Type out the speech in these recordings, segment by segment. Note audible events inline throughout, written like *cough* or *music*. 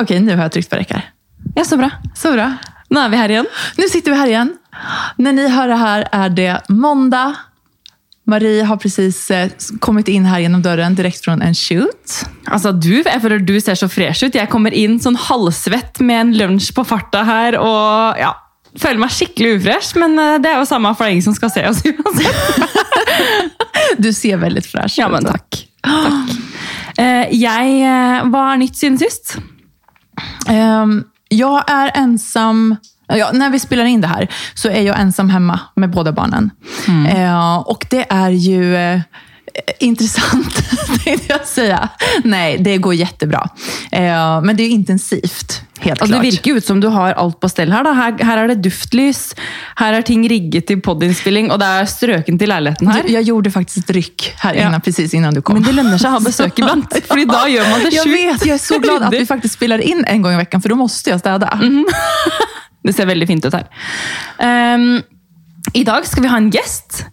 Okej, nå har jeg trykt på räckar. Ja, så bra. Så bra. Nå er vi her igjen. Nå sitter vi her igjen. Når ni hører her, er det måndag. Marie har precis kommet inn her gjennom døren direkte fra en shoot. Altså, du, Jeg føler du ser så fresh ut. Jeg kommer inn sånn halvsvett med en lunsj på farta her. og ja, Føler meg skikkelig ufresh, men eh, det er jo samme for ingen som skal se oss *laughs* uansett. Du ser veldig fresh ut. Ja, men takk. takk. Eh, jeg var Hva er nytt siden sist? Ehm, jag är ensam. Ja, när vi spelar in det här så är jag ensam hemma med båda barnen. Eh, och det är ju eh, intressant, *laughs* tänkte jag säga. Nej, det går jättebra. Eh, men det är intensivt, helt klart. det virker ut som du har alt på stell her. da. Her, her er det duftlys, her er ting rigget til podinnspilling, og det er strøken til leiligheten her. Jag gjorde faktiskt ett ryck här Ja. precis innan du kom. Men det lønner seg å ha besøk iblant, *laughs* fordi da gjør man det jag sjukt vet, jag är så glad att vi *laughs* faktisk faktiskt spelar in en gång i veckan, för då måste jag städa. Det ser veldig fint ut her. Um, I dag skal vi ha en gjest.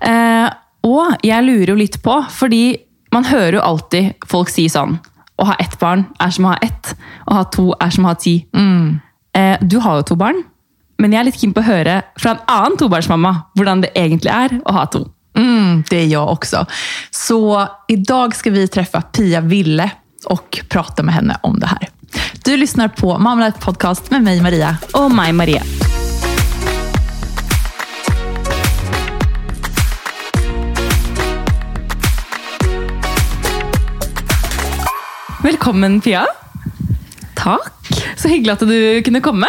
Eh, og jeg lurer jo litt på, fordi man hører jo alltid folk si sånn Å ha ett barn er som å ha ett. Å ha to er som å ha ti. Eh, du har jo to barn, men jeg er litt keen på å høre fra en annen tobarnsmamma hvordan det egentlig er å ha to. Mm, det er jeg også. Så i dag skal vi treffe Pia Ville og prate med henne om det her. Du lyssnar på Mamma Life Podcast med meg, Maria. Og meg, Marie. Velkommen, Pia. Takk. Så hyggelig at du kunne komme.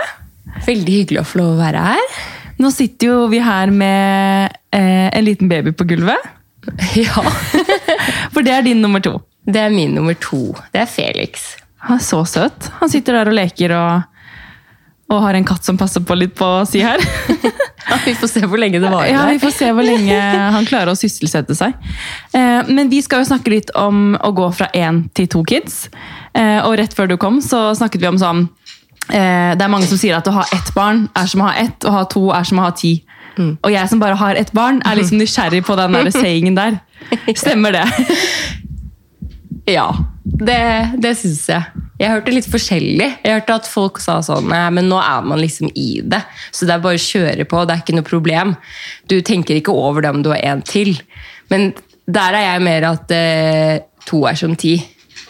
Veldig hyggelig å få lov å være her. Nå sitter jo vi her med eh, en liten baby på gulvet. *laughs* Ja. *laughs* For det er din nummer to. Det er min nummer to. Det er Felix. Han er så søt. Han sitter der og leker og, og har en katt som passer på litt på si her. *laughs* Vi får se hvor lenge det varer. Ja, Vi får se hvor lenge han klarer å sysselsette seg. Eh, Men vi skal jo snakke litt om å gå fra én til to kids. Eh, Og rett før du kom, så snakket vi om sånn eh, Det er mange som sier at å ha ett barn er som å ha ett, og å ha to er som å ha ti. Og jeg som bare har ett barn, er liksom nysgjerrig på den der *laughs* sayingen der. Stemmer det? *laughs* Ja, det, det syns jeg. Jeg hørte litt forskjellig. Jeg hørte at folk sa sånn Nei, men nå er man liksom i det. Så det er bare å kjøre på. Det er ikke noe problem. Du tenker ikke over det om du har en til. Men der er jeg mer at eh, to er som ti.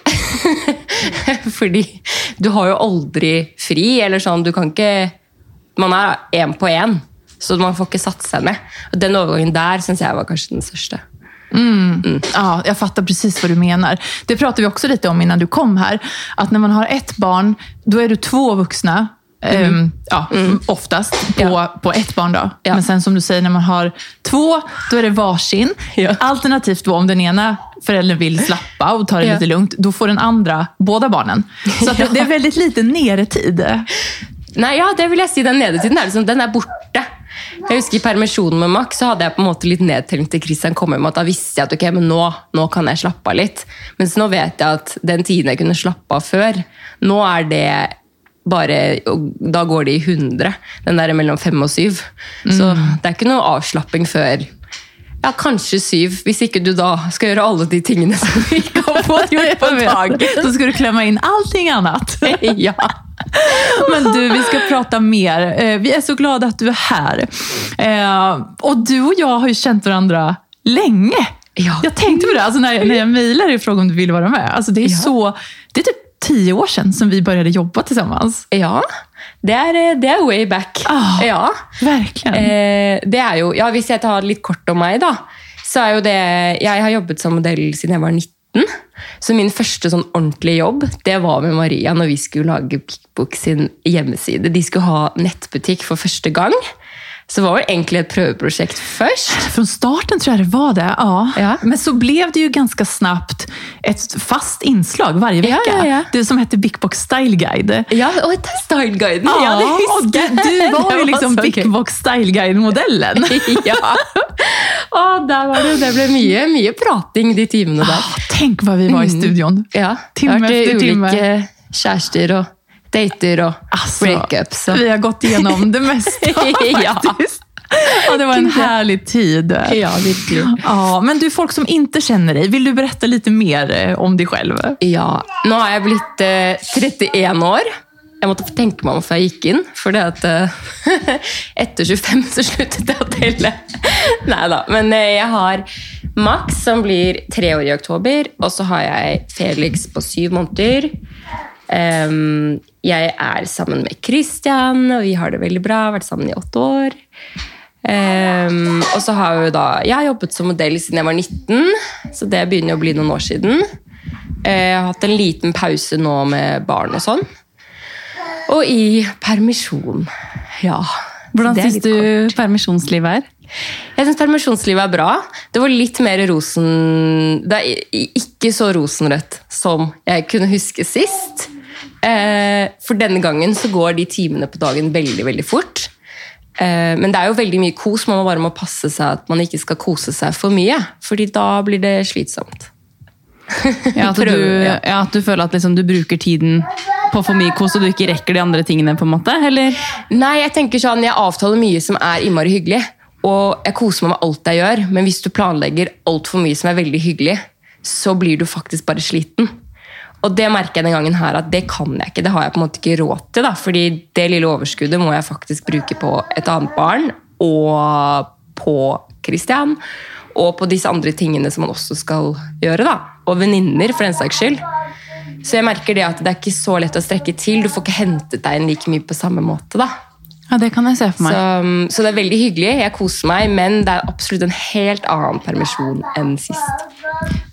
*laughs* Fordi du har jo aldri fri, eller sånn. Du kan ikke Man er én på én, så man får ikke satt seg ned. Og Den overgangen der syns jeg var kanskje den største. Ja, jag fattar precis vad du menar. Det pratade vi också lite om innan du kom här. Att när man har ett barn, då är du två vuxna. ehm, ja, Oftast på, Ja. på ett barn. Då. Ja. Men sen som du säger, när man har två, då är det varsin. Ja. Alternativt då, om den ena föräldern vill slappa och ta det lite lugnt, då får den andra båda barnen. Så att det, *laughs* det är väldigt lite neretid. Nei, ja, det vil jeg si. Den nedetiden er, liksom, den er borte. Jeg husker I permisjonen med Max så hadde jeg på en måte litt nedtelling til Christian kom hjem. at Da visste jeg at ok, men nå, nå kan jeg slappe av litt. Mens nå vet jeg at den tiden jeg kunne slappe av før, nå er det bare Da går det i 100. Den der mellom fem og syv. Så det er ikke noe avslapping før ja, kanskje syv. Hvis ikke du da skal gjøre alle de tingene som vi ikke har fått gjort på en dag. *laughs* Så skal du klemme inn allting annet. *laughs* ja. Men du, vi skal prate mer. Eh, Vi er så glade at du er her. Og du og jeg har jo kjent hverandre lenge. Ja. Jeg tenkte på det altså, når, jeg jag mejlade och frågade om du ville være med. Alltså det er så... Det er typ ti år siden som vi begynte å jobbe sammen. Ja, det er, det er way back. Ah. Ja. Virkelig. Eh, det er jo, ja, Hvis jeg tar litt kort om meg, da, så er jo det Jeg har jobbet som modell siden jeg var 19. Så min første sånn ordentlige jobb det var med Maria når vi skulle lage Pickbook sin hjemmeside. De skulle ha nettbutikk for første gang. Så var det egentlig et prøveprosjekt først. Från starten tror jeg det var det. Ja. Ja. Men så ble det jo ganske snabbt et fast innslag varje uke. Ja, ja, ja. Det som heter Big Box Style Guide. Ja, og det er Styleguiden! Ja, det husker husker du, du var jo liksom Big Box Style Guide-modellen. *laughs* ja. Og der var det, det ble mye, mye prating de timene der. Tenk hva vi var i studion. Ja, Timme etter time. efter timme. ulike kjærester og dater og altså, breakups. Vi har gått gjennom det meste, *laughs* Ja. faktiskt. Ja, det var en härlig tid. Ja, virkelig. Ja, men du, folk som inte känner dig, vill du berätta lite mer eh, om dig själv? Ja, nå har jeg blitt eh, 31 år. Jeg måtte tenke meg om før jeg gikk inn, for det at eh, *laughs* etter 25 så sluttet jeg å telle. *laughs* Nei da. Men eh, jeg har Max, som blir tre år i oktober, og så har jeg Felix på syv måneder. Em, jeg er sammen med Christian, og vi har det veldig bra. Vært sammen i åtte år. Um, og så har jeg da Jeg har jobbet som modell siden jeg var 19, så det begynner å bli noen år siden. Eh, Jeg har hatt en liten pause nå med barn og sånn. Og i permisjon. Ja. Hvordan syns du kort. permisjonslivet er? Jeg syns permisjonslivet er bra. Det var litt mer rosen... Det er ikke så rosenrødt som jeg kunne huske sist. Eh, For denne gangen så går de timene på dagen veldig, veldig fort. Eh, Men det er jo veldig mye kos. Man må bare må passe seg at man ikke skal kose seg for mye. Fordi da blir det slitsomt. Ja, at, du, ja. ja, at du føler at liksom, du bruker tiden på for mye kos, og du ikke rekker de andre tingene? på en måte, eller? Nei, jeg tenker sånn, jeg avtaler mye som er innmari hyggelig. Og jeg koser meg med alt jeg gjør, men hvis du planlegger altfor mye som er veldig hyggelig, så blir du faktisk bare sliten. Og det merker jeg den gangen her at det kan jeg ikke. Det har jeg på en måte ikke råd til. da, fordi det lille overskuddet må jeg faktisk bruke på et annet barn og på Christian. Og på disse andre tingene som man også skal gjøre. da, Og venninner, for den saks skyld. Så jeg merker det at det er ikke så lett å strekke til. Du får ikke hentet deg inn like mye på samme måte. da. Ja, Det kan jeg se for meg. Så, så det er veldig hyggelig, jeg koser meg, men det er absolutt en helt annen permisjon enn sist.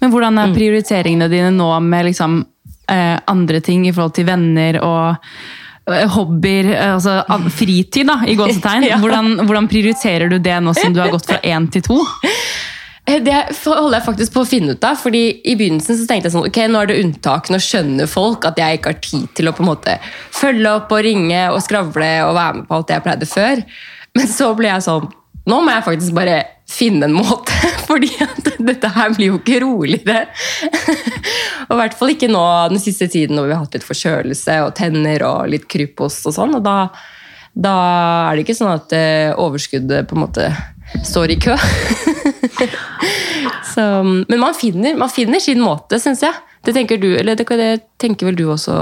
Men hvordan Mm. er prioriteringene dine nå med liksom, eh, andre ting i forhold til venner og eh, hobbyer, eh, altså fritid da, i gåsetegn? *laughs* Ja. hvordan, hvordan prioriterer du det nå som du har gått fra én til to? *laughs* Eh, Det holder jeg faktisk på å finne ut av, fordi i begynnelsen så tenkte jeg sånn, ok, nå er det unntak, nå skjønner folk at jeg ikke har tid til å på en måte følge opp og ringe og skravle og være med på alt det jeg pleide før. Men så ble jeg sånn, nå må jeg faktisk bare finne en måte, *laughs* fordi at dette her blir jo ikke roligere. *laughs* og i hvert fall ikke nå den siste tiden når vi har hatt litt forkjølelse og tenner og litt krypos og sånn, og da, da er det ikke sånn at eh, overskuddet på en måte står i kø. *laughs* *laughs* Så, men man finner, man finner sin måte, syns jeg. Det tenker du, eller det, det tenker vel du også,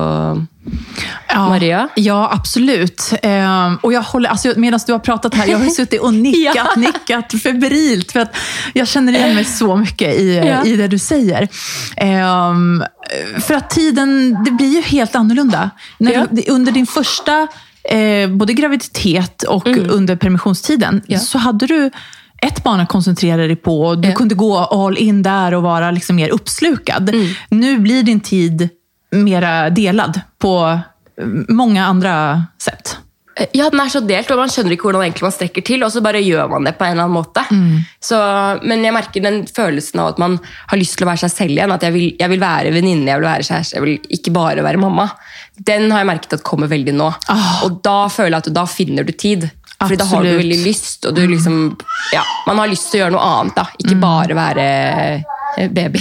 Ja, Maria? Ja, absolut. Ehm, og jeg holder, altså, medan du har pratet her, jeg har sittet og nikket, Ja. nikket febrilt. For att jag känner igen mig så mye i, Ja. i det du sier. Ehm, for at tiden, det blir jo helt annorlunda. Ja. under din første eh, både graviditet och under permissionstiden Mm. Ja. så hadde du ett barn att koncentrera dig på. och Du Ja. kunde gå all in där och vara liksom mer uppslukad. Mm. Nu blir din tid mera delad på mange många andra sätt. Ja, den er så delt, og man skjønner ikke hvordan man strekker til, og så bare gjør man det på en eller annen måte. Så, men jeg merker den følelsen av at man har lyst til å være seg selv igjen. At jeg vil, jeg vil være venninne, jeg vil være kjæreste, jeg vil ikke bare være mamma. Den har jeg merket at kommer veldig nå. Oh. Og da føler jeg at da finner du tid. Fordi da har du veldig lyst, og du liksom Ja, man har lyst til å gjøre noe annet, da. Ikke bare være eh, baby.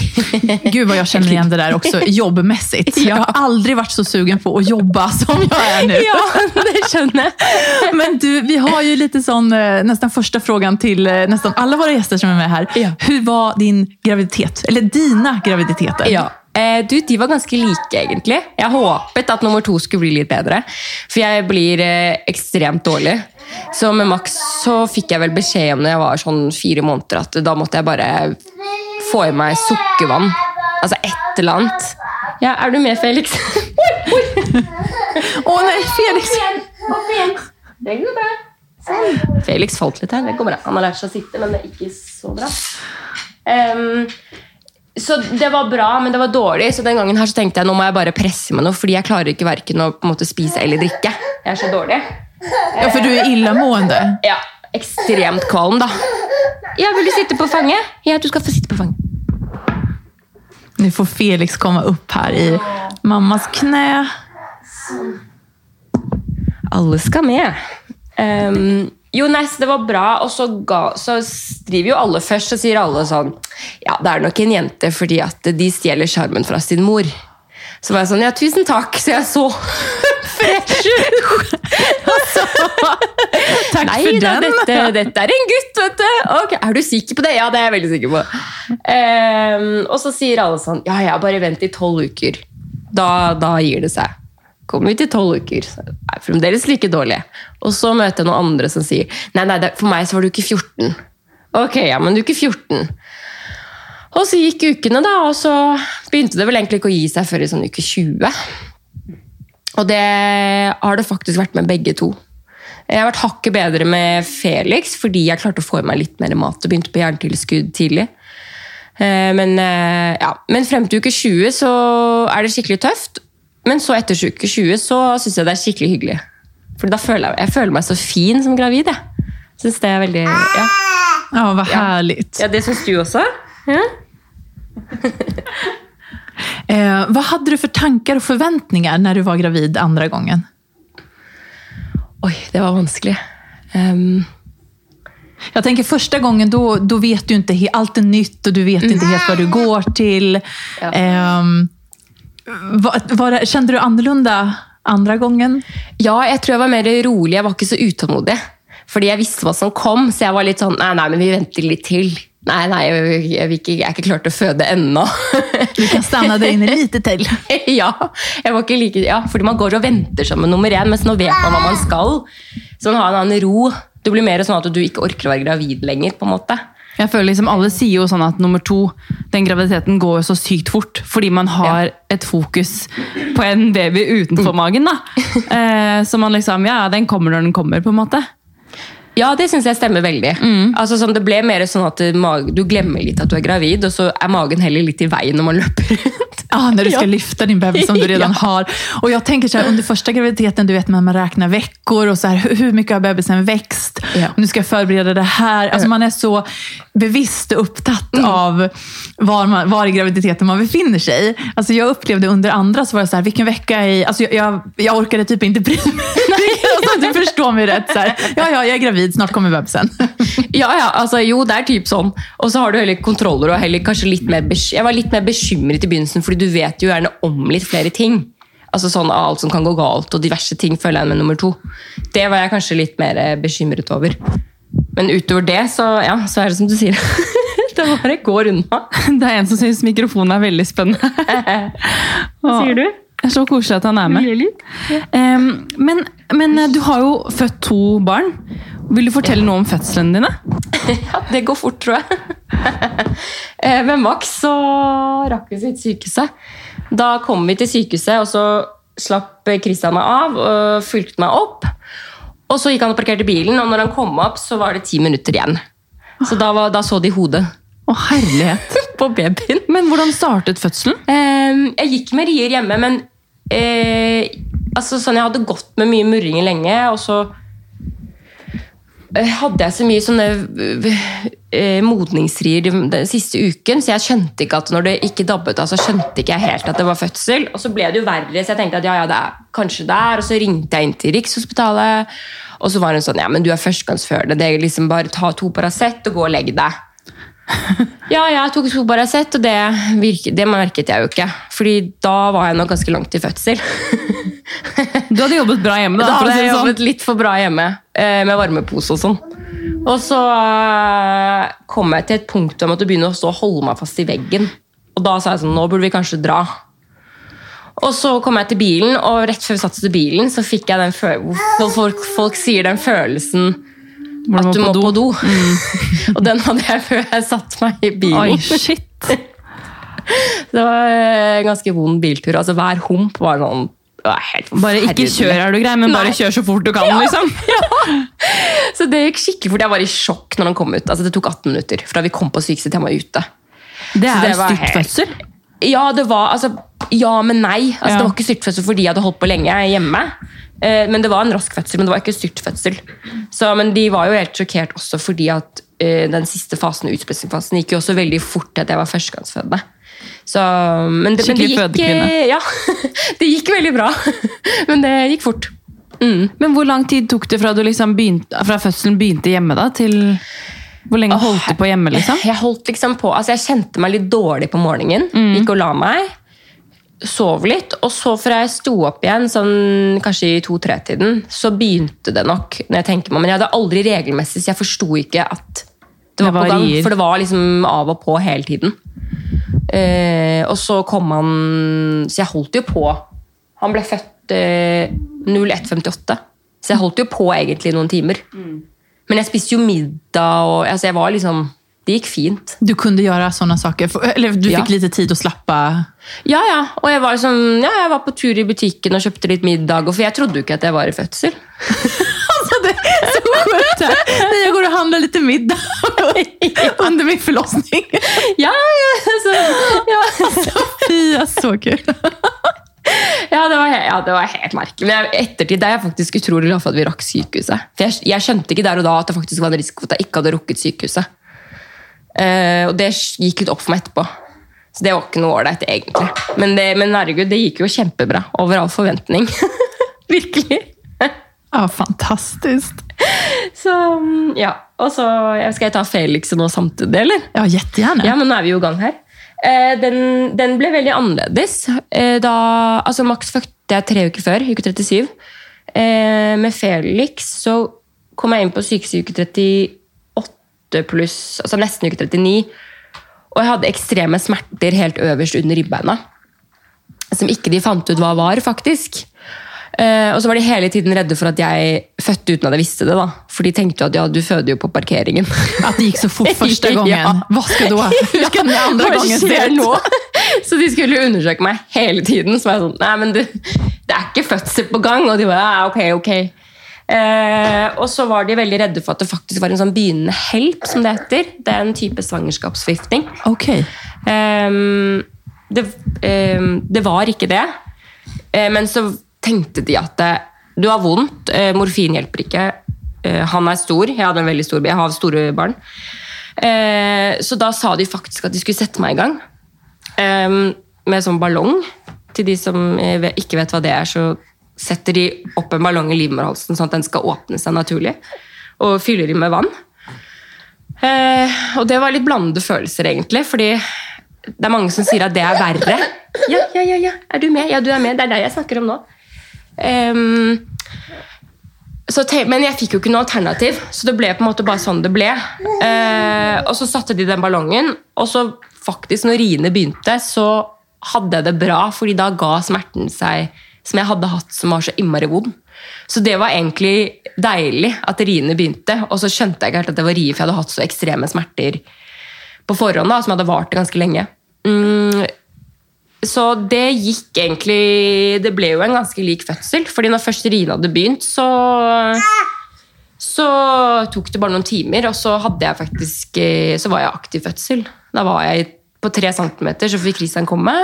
*laughs* Gud vad jag känner igen det där också *laughs* jobbmässigt. Jag har aldri vært så sugen på å jobbe *laughs* som jeg er nu. ja, det skjønner jeg. Men du, vi har ju lite sån, eh, nästan första frågan till eh, nästan alla våra gäster som er med her. Ja. Hur var din graviditet? Eller dina graviditeter? Ja. Eh, du, De var ganske like, egentlig. Jeg håpet at nummer to skulle bli litt bedre. For jeg blir eh, ekstremt dårlig. Så med Max så fikk jeg vel beskjed om når jeg var sånn fire måneder, at da måtte jeg bare få i meg sukkervann. Altså et eller annet. Ja, Er du med, Felix? *laughs* Å oh, nei, Felix! Opp igjen. Det går bra. Sånn. Felix falt litt her. Det går bra. Han har lært seg å sitte, men det er ikke så bra. Um, så det var bra, men det var dårlig. Så den gangen her så tenkte jeg nå må jeg bare presse meg noe, fordi jeg klarer ikke verken å måte, spise eller drikke. Jeg er så dårlig. Ja, For du er illamående. Ja, Ekstremt kvalm, da. Ja, Vil du sitte på fanget? Ja, du skal få sitte på fanget. Nu får Felix komme opp her i mammas knæ. Alle skal med. Um, jo, nei, det var bra, og så, ga, så driver jo alle først, så sier alle sånn Ja, det er nok en jente fordi at de stjeler sjarmen fra sin mor. Så var jeg sånn Ja, tusen takk, så jeg så *laughs* fresh ut! Takk Nei for da, den. dette, dette er en gutt, vet du. Ok, Er du sikker på det? Ja, det er jeg veldig sikker på. Um, og så sier alle sånn Ja, ja, bare vent i tolv uker. Da, da gir det seg. Kommer vi i tolv uker, så er fremdeles like dårlig. Og så møter jeg noen andre som sier Nei, nei, for meg så var du ikke 14. Ok, ja, men du er ikke 14. Og så gikk ukene, da, og så begynte det vel egentlig ikke å gi seg før i sånn uke 20. Og det har det faktisk vært med begge to. Jeg har vært hakket bedre med Felix fordi jeg klarte å få i meg litt mer mat og begynte på jerntilskudd tidlig. Eh, Men, eh, ja. Men frem til uke 20 så er det skikkelig tøft. Men så etter uke 20 så syns jeg det er skikkelig hyggelig. For da føler jeg, jeg føler meg så fin som gravid. Jeg synes det er veldig Ja, hva herlig! härligt. ja det syns du også? Ja? *laughs* Eh, hva hadde du for tanker og forventninger når du var gravid andre gangen? Oi, det var vanskelig. Um... Jeg tenker Første gangen då, då vet du ikke Alt er nytt og du vet ikke helt hva du går til. Ja. Ehm, det- kände du annorlunda andre gangen? Ja, jeg tror jeg var mer rolig. Jeg var ikke så utålmodig. Fordi jeg visste hva som kom, så jeg var litt sånn Nei, nei, men vi venter litt til. Nei, nei, jeg, er ikke klar til å føde ennå. *laughs* Du kan stanna inne lite til. *laughs* ja, jeg var ikke like, ja, fordi man går og venter som en nummer én, mens nå vet man hva man skal. Så man har en annen ro. Det blir mer sånn at du ikke orker å være gravid lenger. på en måte. Jeg føler liksom Alle sier jo sånn at nummer to, den graviditeten går jo så sykt fort. Fordi man har et fokus på en baby utenfor magen. da. *laughs* Eh, så man liksom, ja, den kommer når den kommer, på en måte. Ja, det syns jeg stemmer veldig. Altså, som det ble mer sånn at du glemmer litt at du er gravid, og så er magen heller litt i veien når man løper rundt. Ja, *laughs* når du skal Ja. lyfta din bebis som du *laughs* redan Ja. har. Og jeg tenker så här, under første graviditeten, du vet man, man regner uker, og så her, hvor mye har bebisen vokst? Ja. Och nu ska forberede det her. Altså, man er så bevisst opptatt mm. av var, man, var i graviditeten man befinner seg. Altså, jeg opplevde under andre så var det så här, vilken vecka jeg i... altså, Jeg, jeg, jeg orket typ ikke bry mig. *laughs* *laughs* du förstår mig rätt. Så här, ja, ja, jag är gravid, snart kommer bebisen. *laughs* Ja, ja, altså jo, det er typ sånn. Og så har du heller kontroller og heller kanskje litt mer Jeg var litt mer bekymret i begynnelsen, fordi du vet jo gjerne om litt flere ting. Altså sånn alt som kan gå galt, og diverse ting føler jeg med nummer to. Det var jeg kanskje litt mer eh, bekymret over. Men utover det, så, ja, så er det som du sier. *laughs* det bare går unna. Det er en som syns mikrofonen er veldig spennende. Hva sier du? Det er så koselig at han er med. Men, men eh, du har jo født to barn. Vil du fortelle noe om fødslene dine? *laughs* Ja, det går fort, tror jeg. *laughs* Eh, Med Max så rakk vi til sykehuset. Da kom vi til sykehuset, og så slapp Kristian meg av og fulgte meg opp. Og så gikk han og parkerte bilen, og når han kom opp, så var det ti minutter igjen. Så da, var, da så de hodet Å, herlighet. På babyen. Men hvordan startet fødselen? Eh, jeg gikk med rier hjemme, men eh, altså, sånn, jeg hadde gått med mye murringer lenge, og så eh, hadde jeg så mye sånne eh, modningsrier den, den siste uken, så jeg skjønte ikke at når det ikke dabbet av, så skjønte ikke jeg helt at det var fødsel. Og så ble det jo verre, så jeg tenkte at ja, ja, det er kanskje der, og så ringte jeg inn til Rikshospitalet, og så var hun sånn, ja, men du er førstegangsfødende, det er liksom bare ta to Paracet og gå og legge deg. *laughs* Ja, jeg tok to Paracet, og det, virket, det merket jeg jo ikke. Fordi da var jeg nok ganske langt i fødsel. *laughs* Du hadde jobbet bra hjemme. Da da, hadde jeg sånn. jobbet litt for bra hjemme, eh, med varmepose og sånn. Og så eh, kom jeg til et punkt hvor jeg måtte begynne å stå og holde meg fast i veggen. Og da sa jeg sånn, nå burde vi kanskje dra. Og så kom jeg til bilen, og rett før vi satte oss til bilen, så fikk jeg den følelsen folk, folk sier den følelsen Hvor at du må på do. Mm. *laughs* og den hadde jeg før jeg satte meg i bilen. Oi, shit. *laughs* Det var en ganske vond biltur. Altså Hver hump var sånn Bare ikke kjør er du grei, men bare Nei. kjør så fort du kan. *laughs* liksom. Så det gikk skikkelig fort. Jeg var i sjokk når han kom ut. Altså Det tok 18 minutter fra vi kom på sykehuset til han var ute. Det er jo var styrtfødsel. Ja, det var altså, ja, men nei. Altså, Ja. Det var ikke styrtfødsel fordi jeg hadde holdt på lenge hjemme. Eh, Men det var en rask fødsel, men det var ikke styrtfødsel. Så, men de var jo helt sjokkert også fordi at eh, den siste fasen, utsplessingsfasen, gikk jo også veldig fort til at jeg var førstegangsfødende. Så, men det, men det Skikkelig gikk, fødekvinne. eh, Ja, *laughs* det gikk veldig bra. *laughs* Men det gikk fort. Men hvor lang tid tok det fra, du liksom begynte, fra fødselen begynte hjemme, da, til Hvor lenge holdt du på hjemme? liksom? Jeg holdt liksom på, altså jeg kjente meg litt dårlig på morgenen. Mm. Gikk og la meg. Sov litt, og så fra jeg sto opp igjen, sånn kanskje i to-tre-tiden, så begynte det nok. når jeg tenker meg, Men jeg hadde aldri regelmessig, så jeg forsto ikke at det var Det på gang. varier. For det var liksom av og på hele tiden. Eh, og så kom han Så jeg holdt jo på. Han ble født eh, 01.58, så jeg holdt jo på egentlig noen timer. Men jeg spiste jo middag, og altså, jeg var liksom Det gikk fint. Du kunde gjøre sånne saker, eller du Ja. fick lite tid å slappe Ja, ja. Og jeg var, liksom, ja, jeg var på tur i butikken og kjøpte litt middag, for jeg trodde jo ikke at jeg var i fødsel. *laughs* altså, det er så sjukt Jeg går og handler litt middag under min forlossning. Ja, ja, altså, ja. Sofia, så kul. Ja, det var, ja, det var helt merkelig. Men ettertid er jeg faktisk utrolig glad for at vi rakk sykehuset. For jeg, jeg skjønte ikke der og da at det faktisk var en risiko at jeg ikke hadde rukket sykehuset. Eh, og det gikk litt opp for meg etterpå. Så det var ikke noe ålreit, egentlig. Men, det, men herregud, det gikk jo kjempebra. Over all forventning. *laughs* Virkelig. Ja, fantastisk. Så, mm, ja. Og så Skal jeg ta Felix nå samtidig, eller? Ja, gjerne. Ja, men nå er vi jo i gang her. Eh, den, den ble veldig annerledes. Eh, da, altså Max fødte jeg tre uker før, uke 37. Eh, med Felix så kom jeg inn på sykehuset i uke 38 pluss, altså nesten uke 39. Og jeg hadde ekstreme smerter helt øverst under ribbeina. Som ikke de fant ut hva var, faktisk. Eh, og så var de hele tiden redde for at jeg fødte uten at jeg visste det. da. For de tenkte jo at ja, du føder jo på parkeringen. *laughs* At det gikk så fort første gangen. *laughs* Ja. Hva skal du ha? *laughs* Husker den andre se skjer nå? Så de skulle undersøke meg hele tiden. Så var jeg sånn Nei, men du, det er ikke fødsel på gang. Og de bare ja, ok, ok. Eh, og så var de veldig redde for at det faktisk var en sånn begynnende help, som det heter. Det er en type svangerskapsforgiftning. Okay. Eh, det, eh, det var ikke det. Eh, men så tenkte de at eh, du har vondt, eh, morfin hjelper ikke. Han er stor, jeg hadde en veldig stor Jeg har store barn. Eh, så da sa de faktisk at de skulle sette meg i gang. Ehm, med sånn ballong. Til de som ikke vet hva det er, så setter de opp en ballong i livmorhalsen sånn at den skal åpne seg naturlig. Og fyller de med vann. Eh, og det var litt blandede følelser, egentlig. Fordi det er mange som sier at det er verre. Ja, ja, ja, ja. Er du med? Ja, du er med. Det er deg jeg snakker om nå. Um, men jeg fikk jo ikke noe alternativ, så det ble på en måte bare sånn det ble. Uh, og så satte de den ballongen, og så faktisk når riene begynte, så hadde jeg det bra, fordi da ga smerten seg som jeg hadde hatt som var så innmari vond. Så det var egentlig deilig at riene begynte, og så skjønte jeg ikke helt at det var rie, for jeg hadde hatt så ekstreme smerter på forhånd, da, som hadde vart ganske lenge. Mm, så det gikk egentlig Det ble jo en ganske lik fødsel. fordi når først riene hadde begynt, så Så tok det bare noen timer, og så faktisk eh, Så var jeg aktiv fødsel. Da var jeg på tre centimeter, så fikk Christian komme.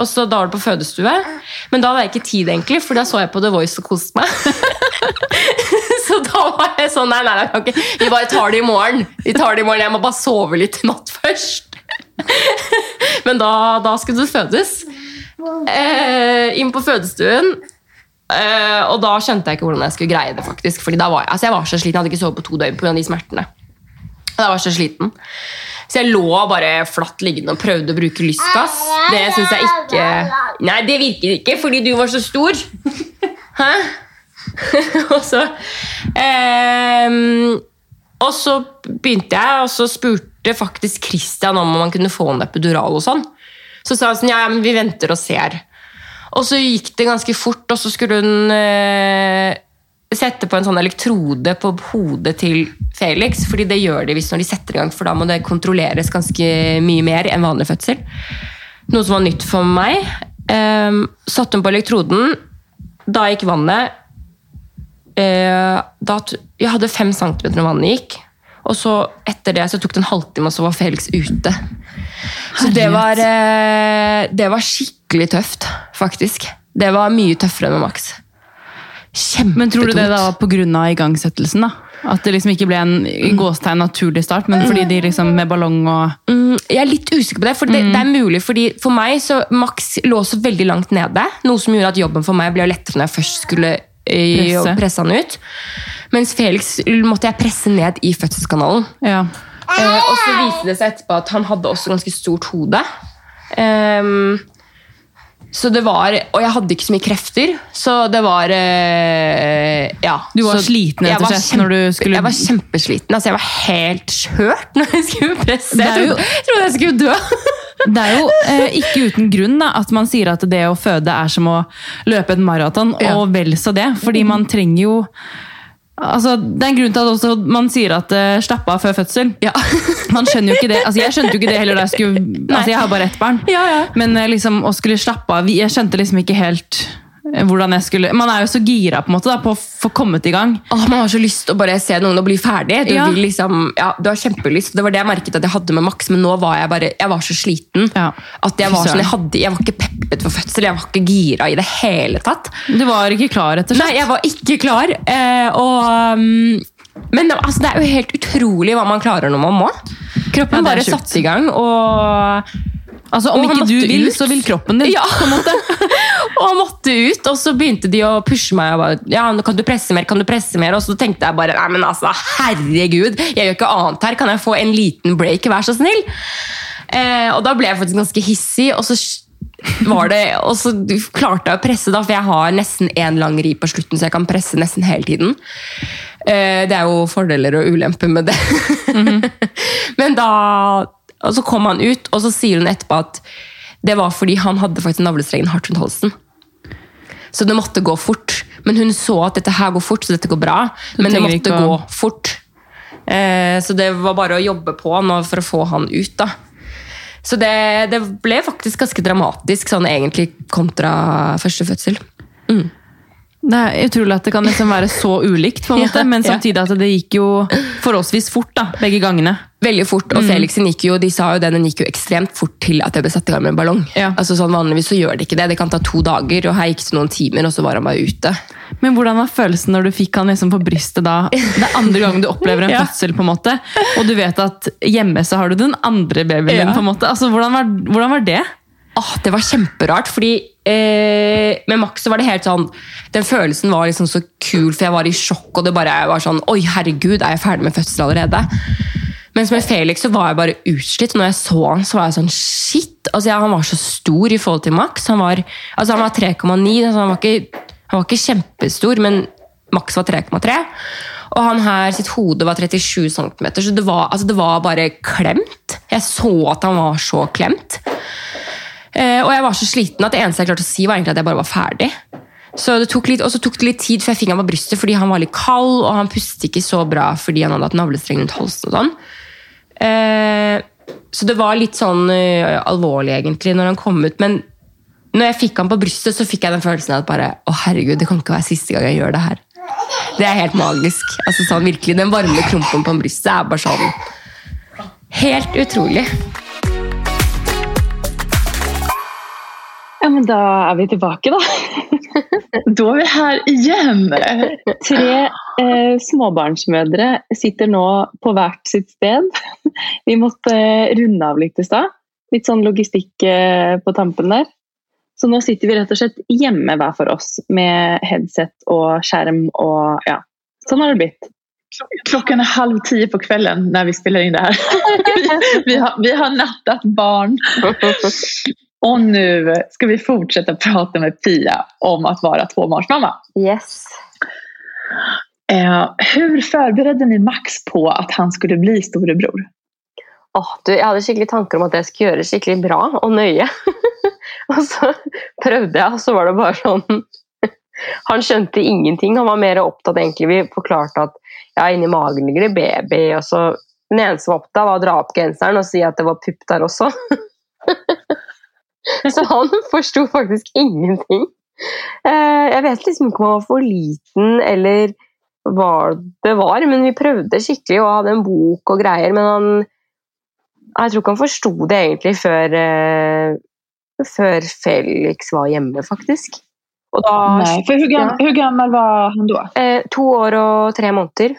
Og så da var det på fødestue. Men da hadde jeg ikke tid, egentlig, for da så jeg på The Voice og koste meg. *laughs* så da var jeg sånn Nei, nei, nei, okay. vi bare tar det i morgen. Vi tar det i morgen, Jeg må bare sove litt i natt først. *laughs* Men da, da skulle det fødes. Eh, inn på fødestuen. Eh, og da skjønte jeg ikke hvordan jeg skulle greie det. faktisk Fordi da var jeg, altså jeg var så sliten, jeg hadde ikke sovet på to døgn pga. de smertene. Jeg var så sliten. Så jeg lå bare flatt liggende og prøvde å bruke lystgass. Det syns jeg ikke Nei, det virker ikke, fordi du var så stor. *laughs* Hæ? *laughs* og så eh, Og så begynte jeg, og så spurte faktisk Christian om han kunne få en epidural og sånn. Så sa han sånn, ja, men vi venter og ser. Og så gikk det ganske fort, og så skulle hun eh, sette på en sånn elektrode på hodet til Felix, fordi det gjør de hvis når de setter i gang, for da må det kontrolleres ganske mye mer enn vanlig fødsel. Noe som var nytt for meg. Um, satte hun på elektroden, da gikk vannet uh, da, Jeg hadde fem centimeter når vannet gikk. Og så etter det så tok det en halvtime, og så var Felix ute. Så det var, uh, det var skikkelig tøft, faktisk. Det var mye tøffere enn med Max. Kjempetungt. Men tror du det da var pga. igangsettelsen? da? At det liksom ikke ble en i gåstegn naturlig start, men fordi de liksom med ballong og Mm, Jeg er litt usikker på det, for det, det er mulig. fordi For meg så Max lå så veldig langt nede, noe som gjorde at jobben for meg ble lettere når jeg først skulle presse, og presse han ut. Mens Felix måtte jeg presse ned i fødselskanalen. Ja. Eh, og så viste det seg etterpå at han hadde også ganske stort hode. Ehm, Så det var, Og jeg hadde ikke så mye krefter, så det var eh, Ja. Du var så sliten, rett og slett, når du skulle- Jeg var kjempesliten. altså Jeg var helt skjørt når jeg skulle presse. Jeg trodde, jo- trodde, jeg skulle dø. Det er jo eh, ikke uten grunn da, at man sier at det å føde er som å løpe en maraton, Ja. og vel så det. Fordi man trenger jo Altså, det er en grunn til at også man sier at uh, slapp av før fødsel. Ja. *laughs* Man skjønner jo ikke det. Altså, jeg skjønte jo ikke det heller da jeg skulle Altså, jeg har bare ett barn. Ja, ja. Men eh, liksom, å skulle slappe av Jeg skjønte liksom ikke helt hvordan jeg skulle Man er jo så gira på en måte da, på å få kommet i gang. Åh, man har så lyst til å bare se noen og bli ferdig. Du, Ja. liksom, ja, du har kjempelyst. Det var det jeg merket at jeg hadde med Max, men nå var jeg bare jeg var så sliten. Ja. At jeg var sånn, jeg, hadde, jeg var ikke peppet for fødsel, jeg var ikke gira i det hele tatt. Du var ikke klar, rett og slett. Nei, jeg var ikke klar. Eh, og, um, men altså, det er jo helt utrolig hva man klarer når man må. Kroppen bare satte i gang, og, Altså, Om ikke du vil, ut. så vil kroppen din. Ja. på en måte. *laughs* og han måtte ut. Og så begynte de å pushe meg. Og bare, ja, kan du presse mer, kan du presse mer? Og så tenkte jeg bare nei, men altså, herregud, jeg gjør ikke annet her. Kan jeg få en liten break, vær så snill? Eh, og da ble jeg faktisk ganske hissig. og så var det, og så klarte jeg å presse, da, for jeg har nesten én lang ri på slutten, så jeg kan presse nesten hele tiden. Eh, det er jo fordeler og ulemper med det. *laughs* Men da og så kom han ut, og så sier hun etterpå at det var fordi han hadde faktisk navlestrengen hardt rundt halsen. Så det måtte gå fort. Men hun så at dette her går fort, så dette går bra. Men det måtte å- gå fort. Eh, så det var bare å jobbe på for å få han ut. da. Så det, det ble faktisk ganske dramatisk, sånn egentlig kontra første fødsel. Det er utrolig at det kan liksom være så ulikt, på en *laughs* måte, Ja, men samtidig at det gikk jo forholdsvis fort da, begge gangene. Veldig fort, Mm. og Felixen gikk jo, de sa jo det, den gikk jo ekstremt fort til at jeg ble satt i gang med en ballong. Ja. Altså sånn Vanligvis så gjør det ikke det, det kan ta to dager, og her gikk det noen timer, og så var han bare ute. Men hvordan var følelsen når du fikk han liksom på brystet da? Det er andre gangen du opplever en *laughs* Ja. fødsel, på en måte, og du vet at hjemme så har du den andre babyen din. På en måte. Altså, hvordan, var, hvordan var det? Åh, det var kjemperart, fordi eh, med Max så var det helt sånn Den følelsen var liksom så kul, for jeg var i sjokk, og det bare var sånn Oi, herregud, er jeg ferdig med fødsel allerede? Mens med Felix så var jeg bare utslitt. Når jeg så han, så var jeg sånn Shit! Altså, ja, han var så stor i forhold til Max. Han var, altså, var 3,9. Altså, han, var ikke- han var ikke kjempestor, men Max var 3,3. Og han her sitt hode var 37 cm, så det var, altså, det var bare klemt. Jeg så at han var så klemt. Eh, og jeg var så sliten at det eneste jeg klarte å si, var egentlig at jeg bare var ferdig. Så det tok litt, og så tok det litt tid før jeg fikk han på brystet, fordi han var litt kald, og han pustet ikke så bra fordi han hadde hatt navlestreng rundt halsen. og sånn. Eh, så det var litt sånn uh, alvorlig egentlig når han kom ut. Men når jeg fikk han på brystet, så fikk jeg den følelsen av at bare, å herregud, det kan ikke være siste gang jeg gjør det her. Det er helt magisk. Altså sånn virkelig, Den varme klumpen på brystet er bare sånn Helt utrolig. Ja, men da er vi tilbake, da. *laughs* da er vi her igjen! Tre eh, småbarnsmødre sitter nå på hvert sitt sted. Vi måtte eh, runde av litt i stad. Litt sånn logistikk eh, på tampen der. Så nå sitter vi rett og slett hjemme hver for oss med headset og skjerm og ja. Sånn har det blitt. Klokken er halv ti på kvelden når vi spiller inn det her. *laughs* Vi har, vi har nattat barn. *laughs* Och nu ska vi fortsätta prata med Pia om att vara tvåbarnsmamma. Yes. Eh, hur förberedde ni Max på att han skulle bli storebror? Oh, du, jeg hadde skikkelig tanker om at jeg skulle gjøre skikkelig bra og nøye. og så prøvde jeg, og så var det bare sånn Han skjønte ingenting. Han var mer opptatt egentlig Vi forklarte at ja, inni magen ligger det baby. og så Den eneste som var opptatt, var å dra opp genseren og si at det var pupp der også. *laughs* så han forsto faktisk ingenting. Eh, Jeg vet liksom ikke om han var for liten eller hva det var, men vi prøvde skikkelig og hadde en bok og greier, men han jeg tror ikke han forsto det egentlig før, eh, før Felix var hjemme, faktisk. Og da Nei, for hvor, gam, hur gammal var han då? eh, To år og tre måneder.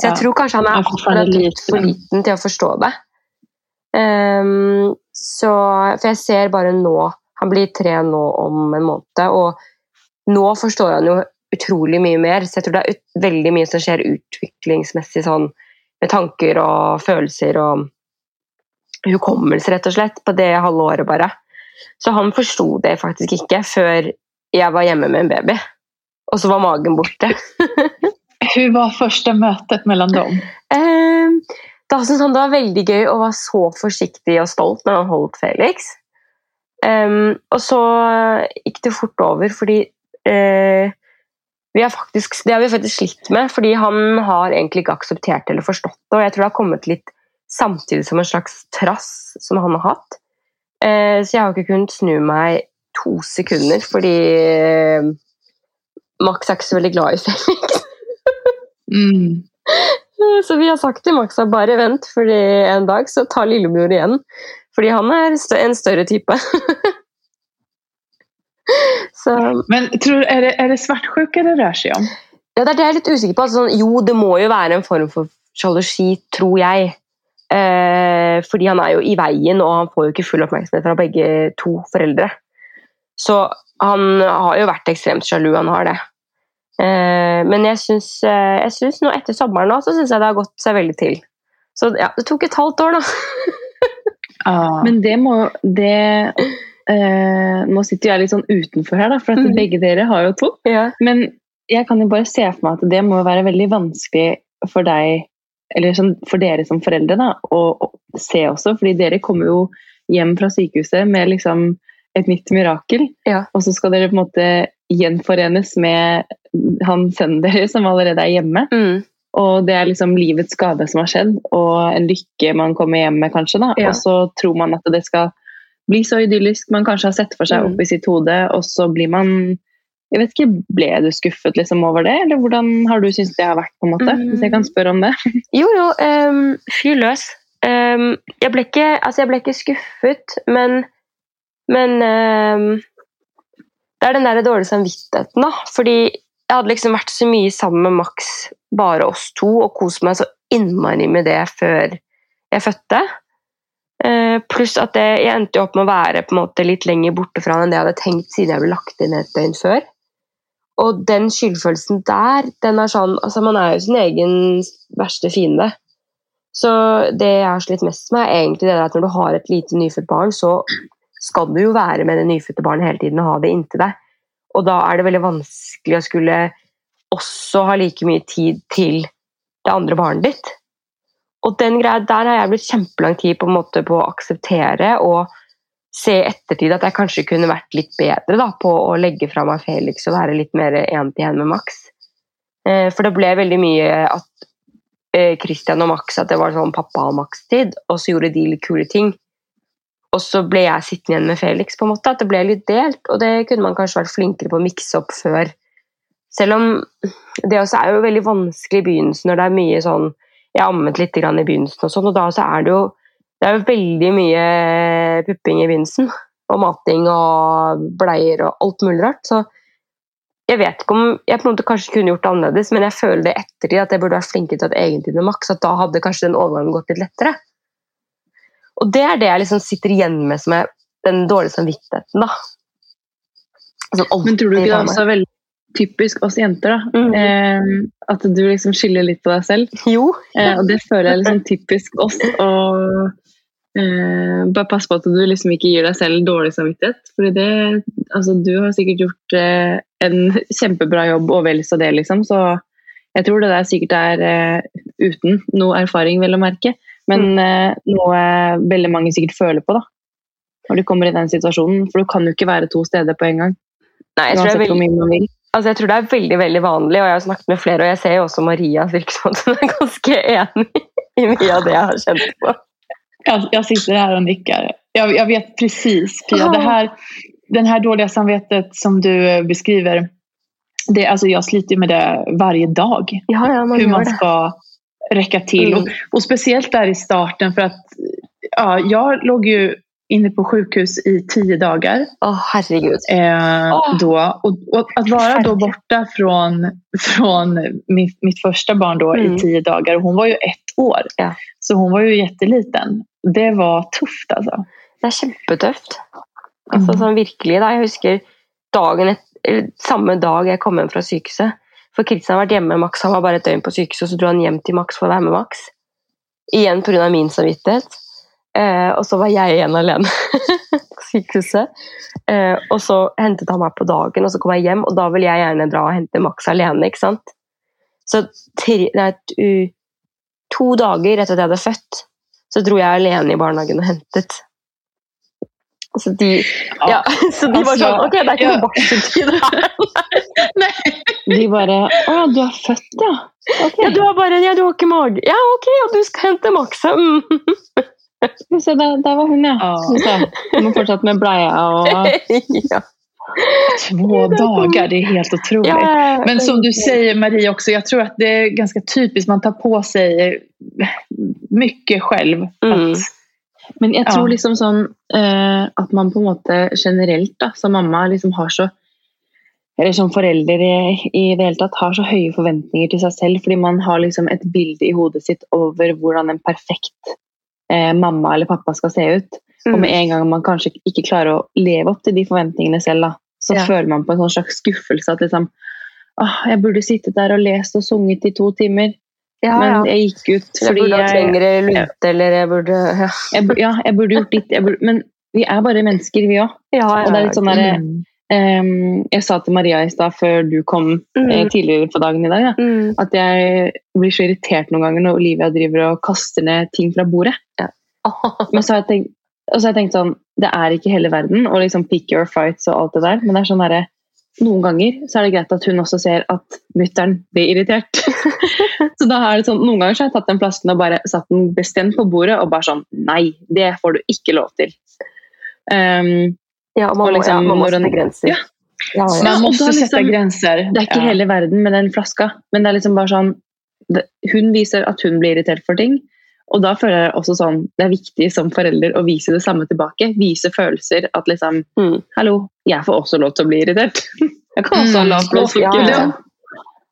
Så jeg Ja. tror kanskje han er litt for liten. til å forstå det. Ehm, så, for jeg ser bare nå Han blir tre nå om en måned, og nå forstår han jo utrolig mye mer. Så jeg tror det er ut, veldig mye som skjer utviklingsmessig sånn med tanker og følelser og hukommelse, rett og slett, på det halve året bare. Så han forsto det faktisk ikke før jeg var hjemme med en baby. Og så var magen borte. *laughs* Hvordan var første møtet mellom dem? Eh, da syntes han det var veldig gøy å være så forsiktig og stolt når han holdt Felix. Um, og så gikk det fort over, fordi uh, vi har faktisk, det har vi faktisk slitt med. Fordi han har egentlig ikke akseptert eller forstått det. Og jeg tror det har kommet litt samtidig som en slags trass som han har hatt. Uh, så jeg har ikke kunnet snu meg to sekunder, fordi uh, Max er ikke så veldig glad i Felix. Mm. *laughs* Så vi har sagt til Max at bare vent, fordi en dag så tar lillebror igjen. Fordi han er en større type. *laughs* så Men tror, er, det, er det svartsjuke det rører seg om? ja, det er det jeg er litt usikker på. Altså, sånn, jo, det må jo være en form for sjalusi, tror jeg. Eh, fordi han er jo i veien, og han får jo ikke full oppmerksomhet fra begge to foreldre. Så han har jo vært ekstremt sjalu, han har det. Eh, men jeg syns, eh, jeg syns nå etter sommeren nå, så syns jeg det har gått seg veldig til. Så ja, det tok et halvt år, da. *laughs* Men det må det eh, Nå sitter jeg litt sånn utenfor her, da, for at Mhm. begge dere har jo to. Ja. Men jeg kan jo bare se for meg at det må være veldig vanskelig for deg, eller sånn, for dere som foreldre, da, å, å se også. Fordi dere kommer jo hjem fra sykehuset med liksom et nytt mirakel. Ja. Og så skal dere på en måte gjenforenes med han sønnen deres som allerede er hjemme. Mm. Og det er liksom livets gave som har skjedd, og en lykke man kommer hjem med, kanskje. da. Ja. Og så tror man at det skal bli så idyllisk man kanskje har sett for seg Mm. oppi sitt hode, og så blir man jeg vet ikke, Ble du skuffet liksom over det, eller hvordan har du syntes det har vært? på en måte? Mm. Hvis jeg kan spørre om det. *laughs* Jo, jo, um, fyr løs. Um, jeg, ble ikke, altså jeg ble ikke skuffet, men, men ehm, Det er den der dårlige samvittigheten, da. Fordi jeg hadde liksom vært så mye sammen med Max, bare oss to, og kost meg så innmari med det før jeg fødte. Eh, pluss at det, jeg endte jo opp med å være måte litt lenger borte fra han enn det jeg hadde tenkt siden jeg ble lagt inn et døgn før. Og den skyldfølelsen der, den er sånn Altså, man er jo sin egen verste fiende. Så det jeg har slitt mest med, er egentlig det at når du har et lite nyfødt barn, så skal du jo være med det nyfødte barnet hele tiden og ha det inntil deg. Og da er det veldig vanskelig å skulle også ha like mye tid til det andre barnet ditt. Og den greia der har jeg blitt kjempelang tid på, måte, på å akseptere og se i ettertid at jeg kanskje kunne vært litt bedre da, på å legge fra meg Felix og være litt mer én-til-én med Max. Eh, for det ble veldig mye at eh, Christian og Max at det var sånn pappa og Max-tid, og så gjorde de litt kule ting. Og så ble jeg sittende igjen med Felix, på en måte, at det ble litt delt. Og det kunne man kanskje vært flinkere på å mikse opp før. Selv om det også er jo veldig vanskelig i begynnelsen når det er mye sånn Jeg ammet litt i begynnelsen, og sånn, og da så er det jo det er jo veldig mye pupping i begynnelsen. Og mating og bleier og alt mulig rart. Så jeg vet ikke om jeg på en måte kanskje kunne gjort det annerledes, men jeg føler det ettertid at jeg burde vært flinkere til at egentid med maks, At da hadde kanskje den overgangen gått litt lettere. Og det er det jeg liksom sitter igjen med som er den dårlige samvittigheten, da. Alltid Men tror du ikke det er også veldig typisk oss jenter? da? Mhm. Eh, at du liksom skylder litt på deg selv? *laughs* Jo. Eh, og det føler jeg er liksom typisk oss. Og eh, bare pass på at du liksom ikke gir deg selv dårlig samvittighet. Fordi det, altså, du har sikkert gjort eh, en kjempebra jobb, og vel så det, liksom. Så jeg tror det der sikkert er eh, uten noe erfaring, vel å merke. Men eh, noe veldig mange sikkert føler på, da. Når de kommer i den situasjonen. For du kan jo ikke være to steder på en gang. Nei, jeg tror, det er veldig, altså jeg tror det er veldig veldig vanlig, og jeg har snakket med flere, og jeg ser jo også Maria virker som *laughs* hun er ganske enig i mye av det jeg har kjent på. Jeg, jeg sitter her og nikker. Jeg, jeg vet precis, Pia. Det her, den her dårlige samvetet som du eh, beskriver, det, altså, Jeg sliter ju med det hver dag. Ja, ja, man Hvordan man det. Räcka till. Mm. Och, och speciellt där i starten för att ja, jag låg ju inne på sjukhus i tio dagar. Å, herregud. Eh, oh. då. Och, och att vara då borta från, från mitt, mitt första barn då Mm. i tio dagar, och hon var ju ett år. Ja. Så hon var ju jätteliten. Det var tufft alltså. Det er kjempetøft. Altså, Mm. sånn virkelig, da. Jeg husker dagen et, samme dag jeg kom hjem fra sykehuset. For Kristian har vært hjemme med Max, han var bare et døgn på sykehuset, og så dro han hjem til Max for å være med Max. Igjen pga. min samvittighet. Eh, og så var jeg igjen alene. *laughs* på sykehuset. Eh, og så hentet han meg på dagen, og så kom jeg hjem, og da ville jeg gjerne dra og hente Max alene. ikke sant? Så tre, nei, to, dager etter at jeg hadde født, så dro jeg alene i barnehagen og hentet. Så de, ja, *laughs* så de var Altså, sånn Ok, det er ikke ja. noe barseltid her. *laughs* De bare Å, du har født, ja? Okay. Ja, du har bare Ja, du har ikke mage. Ja, ok, og du skal hente Max. Mm. Så der, der var hun, ja. Hun må fortsatt med bleia og *laughs* ja. Två dagar, det är helt otroligt. Ja, Men som du säger Marie också, jag tror att det är ganska typiskt, man tar på sig mycket själv. Mm. Att, Men jeg tror Ja. liksom sånn uh, at man på en måte generelt da, som mamma liksom har så eller som forelder i, i det hele tatt har så høye forventninger til seg selv, fordi man har liksom et bilde i hodet sitt over hvordan en perfekt uh, mamma eller pappa skal se ut. Og med en gang man kanskje ikke klarer å leve opp til de forventningene selv, da, så Ja. føler man på en sånn slags skuffelse at liksom Åh, jeg burde sittet der og lest og sunget i to timer, ja, ja. men jeg gikk ut Jeg burde ha trengere lunte, eller jeg burde Ja, jeg, ja, jeg burde gjort litt. jeg burde, men vi er bare mennesker, vi òg. ja, Og det er litt sånn derre Um, Jeg sa til Maria i stad, før du kom eh, Mm. tidligere på dagen i dag, da, Mm. at jeg blir så irritert noen ganger når Olivia driver og kaster ned ting fra bordet. *laughs* Men så har jeg tenkt, og så har jeg tenkt sånn Det er ikke hele verden, og liksom pick your fights og alt det der, men det er sånn derre noen ganger så er det greit at hun også ser at mutter'n blir irritert. *laughs* så da er det sånn, Noen ganger så har jeg tatt den flasken og bare satt den bestemt på bordet og bare sånn Nei, det får du ikke lov til. Um, Ja, man, må, Og liksom ja, man må den- sette grenser. Ja. Ja, ja. man må sätta liksom- gränser. det er ikke Ja. hele verden med den flaska, men det er liksom bare sånn det, Hun viser at hun blir irritert for ting. Og da føler jeg også sånn Det er viktig som forelder å vise det samme tilbake. Vise følelser. At liksom Mm. Hallo, jeg får også lov til å bli irritert. *laughs* Jeg kan også ha Mm. lav blodsukker. Ja, ja.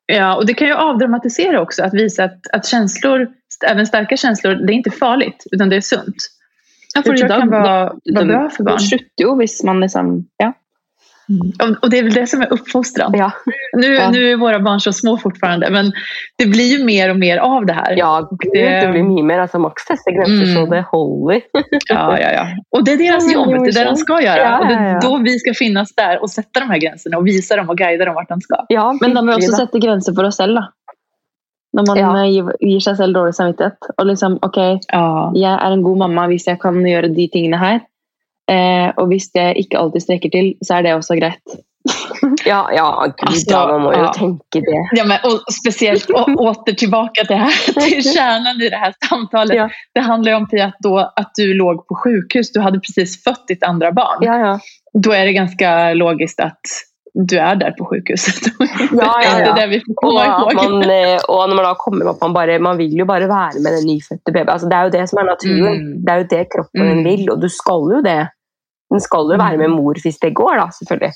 Ja, och det kan ju avdramatisera också, att visa att, at känslor, även starka känslor, det är inte farligt, utan det är sunt. Ja, Det tror fordi kan være bra for barn. Det slutter jo hvis man liksom Ja. Och, och det är väl det som är uppfostran. Ja. Nu, Ja. nu är våra barn så små fortfarande, men det blir ju mer och mer av det här. ja gud, det blir mye mer. Altså, Max tester grenser Mm. så det holder. Ja, ja, ja. Och det är deras Ja, jobb, det är det de skal ska göra. Ja, och det är då vi ska finnas där och sätta de här gränserna och visa dem och guida dem vart de ska. Ja, Men de også da. sette grenser for oss selv, da. Når man Ja. eh, gir, gir seg selv dårlig samvittighet. Og liksom, ok, Ja. jeg er en god mamma hvis jeg kan gjøre de tingene her. Eh, og hvis det ikke alltid strekker til, så er det også greit. *laughs* Ja, ja, gud, Altså, ja, man må jo ja. tenke det. Ja, men, og spesielt och åter tilbake til, her, *laughs* til kjernen i det her samtalet. Ja. Det handler jo om att, då, att du låg på sjukhus. Du hadde precis født ditt andre barn. Ja, ja. Då är det ganske logisk at du er der på sjukhuset. *laughs* Ja, ja, Det ja. är det vi får Og, at man, eh, og når man da kommer opp, man, bare, man vil jo bare være med den nyfødte baby. Altså, det er jo det som er naturen. Mm. Det er jo det kroppen Mm. vil, og du skal jo det. Den skal jo være med mor hvis det går, da, selvfølgelig.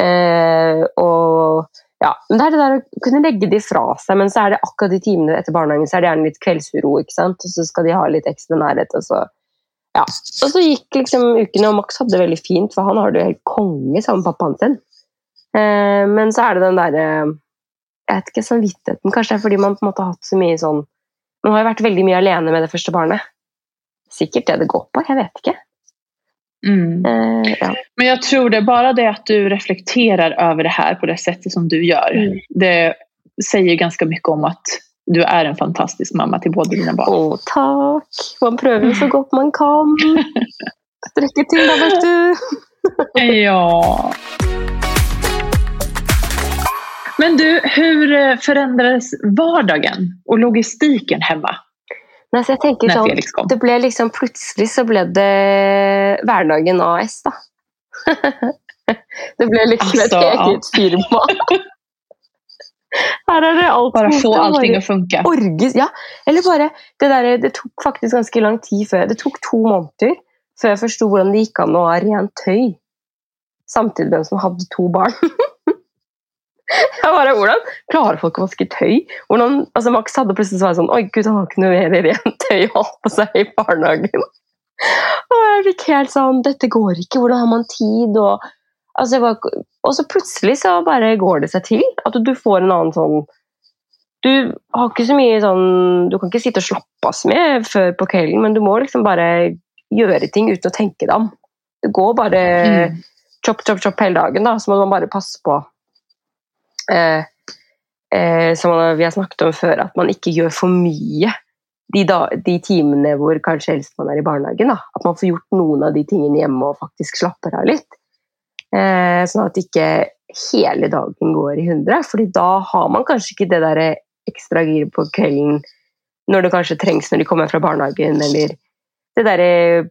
Eh, og ja, men det er det der å kunne legge de fra seg, men så er det akkurat de timene etter barnehagen så er det gjerne litt kveldsuro, ikke sant? og så skal de ha litt ekstra nærhet. Og så, ja. og så gikk liksom ukene, og Max hadde det veldig fint, for han har det jo helt konge sammen med pappaen sin. Eh, men så er det den derre jeg vet ikke, samvittigheten. Kanskje det er fordi man på en måte har hatt så mye sånn Man har jo vært veldig mye alene med det første barnet. Sikkert det det går på, jeg vet ikke. Mm. Eh, ja. Men jag tror det, bara det att du reflekterar över det här på det sättet som du gör. Mm. Det säger ganska mycket om att du är en fantastisk mamma till båda dina barn. Å, takk! Man prøver jo så godt man kan. Strekke til, da, vet du. *laughs* Ja. Men du, hur eh, förändrades vardagen och logistiken hemma Nei, så jeg tenker sånn, det ble liksom Plutselig så ble det Hverdagen AS, da. *laughs* det ble liksom Altså, et eget firma. *laughs* Her er det alt Bare få allting å funke. orges. Ja, eller bare det, der, det tok faktisk ganske lang tid før Det tok to måneder før jeg forsto hvordan det gikk an å ha rent tøy samtidig med en som hadde to barn. *laughs* jeg bare, Hvordan klarer folk å vaske tøy? Hvordan, altså Max hadde plutselig svart sånn Oi, gud, han har ikke noe mer rent tøy å ha på seg i barnehagen. Og jeg fikk helt sånn Dette går ikke. Hvordan har man tid? Og, altså, var, og så plutselig så bare går det seg til. At du får en annen sånn du har ikke så mye sånn Du kan ikke sitte og slappe av så mye før på kvelden, men du må liksom bare gjøre ting uten å tenke deg om. Det går bare Mm. chop, chop, chop hele dagen, da. Så må man bare passe på eh, eh, Som vi har snakket om før, at man ikke gjør for mye de, da, de timene hvor kanskje helst man er i barnehagen. Da. At man får gjort noen av de tingene hjemme og faktisk slapper av litt. Eh, sånn at ikke hele dagen går i hundre. fordi da har man kanskje ikke det der ekstra giret på kvelden når det kanskje trengs når de kommer fra barnehagen, eller det der,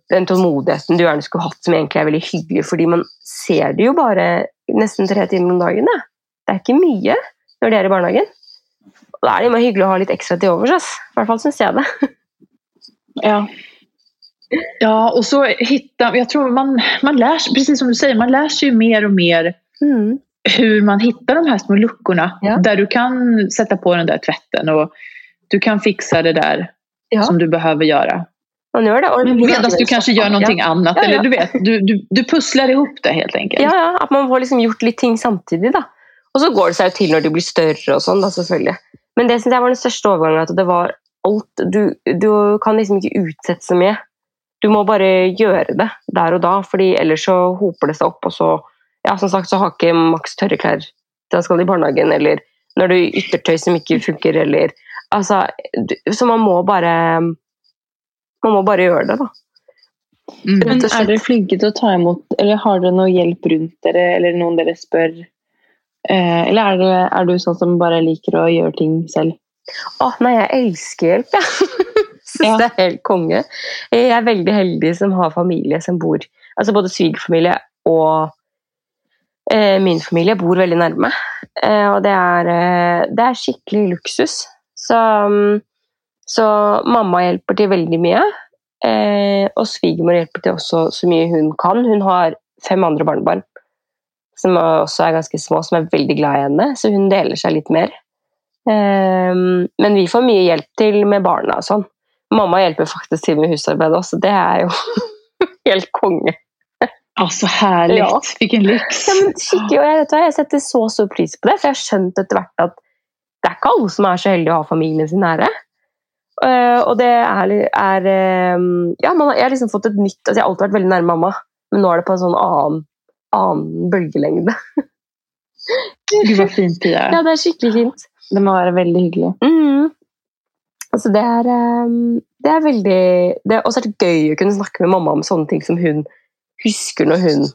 den tålmodigheten du gjerne skulle hatt, som egentlig er veldig hyggelig, fordi man ser det jo bare nesten tre timer om dagen. Da. Det er ikke mye når de er i barnehagen. Og da er det jo hyggelig å ha litt ekstra til overs. I hvert fall syns jeg det. Ja. Ja, och så hitta, jag tror man, man lär sig, precis som du säger, man lär sig ju mer och mer Mm. hur man hittar de här små luckorna. Ja. Där du kan sätta på den där tvätten och du kan fixa det där Ja. som du behöver göra. Man gjør det. Og Medan du kanske gör någonting annat. Ja, ja. Eller du vet, du, du, du pusslar ihop det helt enkelt. Ja, ja, at man får liksom gjort litt ting samtidig, da. Og så går det seg jo til når de blir større og sånn, da, selvfølgelig. Men det synes jeg var den største overgangen, at det var alt Du, du kan liksom ikke utsette så mye. Du må bare gjøre det der og da, fordi ellers så hoper det seg opp, og så Ja, som sagt, så har ikke Max tørre klær til han skal i barnehagen, eller når du yttertøy som ikke funker, eller Altså, du, så man må bare Man må bare gjøre det, da. Mm. Men er dere flinke til å ta imot, eller har dere noe hjelp rundt dere, eller noen dere spør? Eh, eller er, det, er du sånn som bare liker å gjøre ting selv? Å, nei, jeg elsker hjelp, *laughs* jeg. Syns Ja. det er helt konge. Jeg er veldig heldig som har familie som bor Altså både svigerfamilie og eh, min familie bor veldig nærme. Eh, og det er, eh, det er skikkelig luksus. Så, mm, så mamma hjelper til veldig mye. Eh, og svigermor hjelper til også så mye hun kan. Hun har fem andre barnebarn som også er ganske små, som er veldig glad i henne, så hun deler seg litt mer. Ehm, men vi får mye hjelp til med barna og sånn. Mamma hjelper faktisk til med husarbeidet også, det er jo *laughs* helt konge. Ja, så härligt. Ja. Vilken lyx. Ja, men skikkelig, og jeg, jeg setter så stor pris på det, for jeg har skjønt etter hvert at det er ikke alle som er så heldige å ha familien sin nære. Eh, og det er, er eh, Ja, man, jeg har liksom fått et nytt altså Jeg har alltid vært veldig nær mamma, men nå er det på en sånn annen, annen bølgelengde. *laughs* Gud så fint Pia. Ja, det er skikkelig fint. Det må være veldig hyggelig. Mm. Altså det er, ehm, det er veldig det er også er det gøy å kunne snakke med mamma om sånne ting som hun husker når hun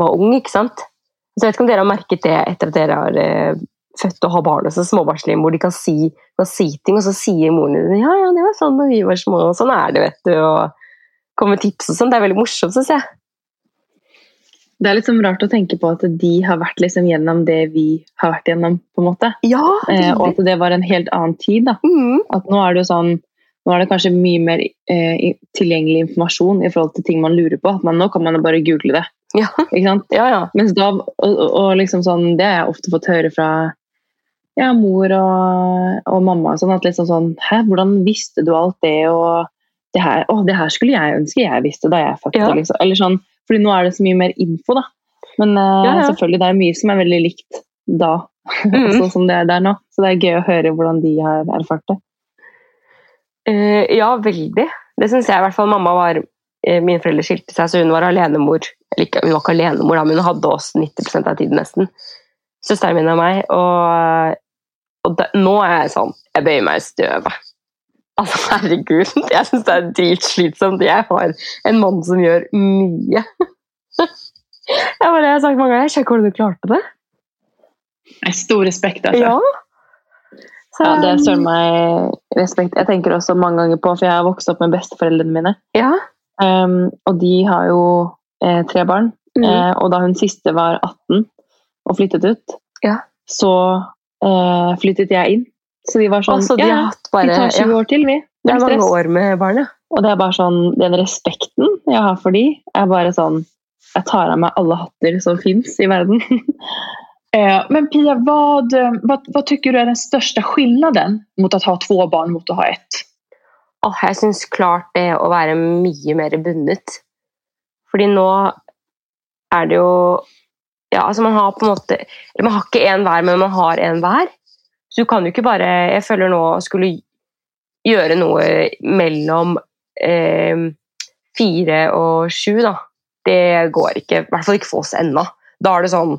var ung. ikke sant? Så jeg vet ikke om dere har merket det etter at dere har eh, født og har barn og så småbarnsliv, hvor de kan si, kan si ting, og så sier moren din ja, ja, det var sånn da vi var små, og sånn er det, vet du. og kommer tips og sånn. Det er veldig morsomt, syns jeg. Det er liksom rart å tenke på at de har vært liksom gjennom det vi har vært gjennom. på en måte. Ja, Eh, og at det var en helt annen tid. da. mm. At nå er det jo sånn, nå er det kanskje mye mer eh, tilgjengelig informasjon i forhold til ting man lurer på. At man, nå kan man jo bare google det. Ja. Ikke sant? ja, ja. Mens da, og, og- og liksom sånn, Det har jeg ofte fått høre fra ja, mor og, og mamma. Sånn at liksom sånn Hæ, hvordan visste du alt det? Og det her, å, det her skulle jeg ønske jeg visste da jeg fødte. Ja. Liksom. Eller sånn, fordi nå er det så mye mer info, da. Men uh, Ja, ja. selvfølgelig, det er mye som er veldig likt da, *laughs* mm. sånn som det er der nå. Så det er gøy å høre hvordan de har erfart det. Uh, ja, veldig. Det syns jeg i hvert fall. Mamma var eh, Mine foreldre skilte seg, så hun var alenemor. Eller ikke, hun var ikke alenemor, da, men hun hadde oss 90% av tiden nesten. Søsteren min og meg. Og, og da, nå er jeg sånn Jeg bøyer meg i støvet. Altså, herregud. Jeg syns det er dritslitsomt. Jeg har en mann som gjør mye. Jeg, bare, jeg har sagt mange ganger Jeg sjekker hvordan du klarte det. Nej, Stor respekt altså. Ja. Så, Ja, det søren meg respekt. Jeg tenker også mange ganger på, for jeg har vokst opp med besteforeldrene mine. ja. Um, og de har jo eh, tre barn. Mm. Eh, og da hun siste var 18 og flyttet ut, Ja. så eh, flyttet jeg inn. Så de var sånn Altså, de Ja, har ja, vi tar 20 ja, år til, vi. Det er Null mange år med barn, ja. Og det er bare sånn, den respekten jeg har for de, er bare sånn Jeg tar av meg alle hatter som fins i verden. *laughs* Eh, Men Pia, hva, hva, hva vad tycker du er den største skillnaden mot å ha två barn mot å ha ett? Oh, jeg syns klart det å være mye mer bundet. Fordi nå er det jo Ja, altså man har på en måte Eller man har ikke én hver, men man har én hver. Så du kan jo ikke bare Jeg føler nå skulle gjøre noe mellom eh, fire og sju, da. det går ikke. I hvert fall ikke for oss ennå. Da er det sånn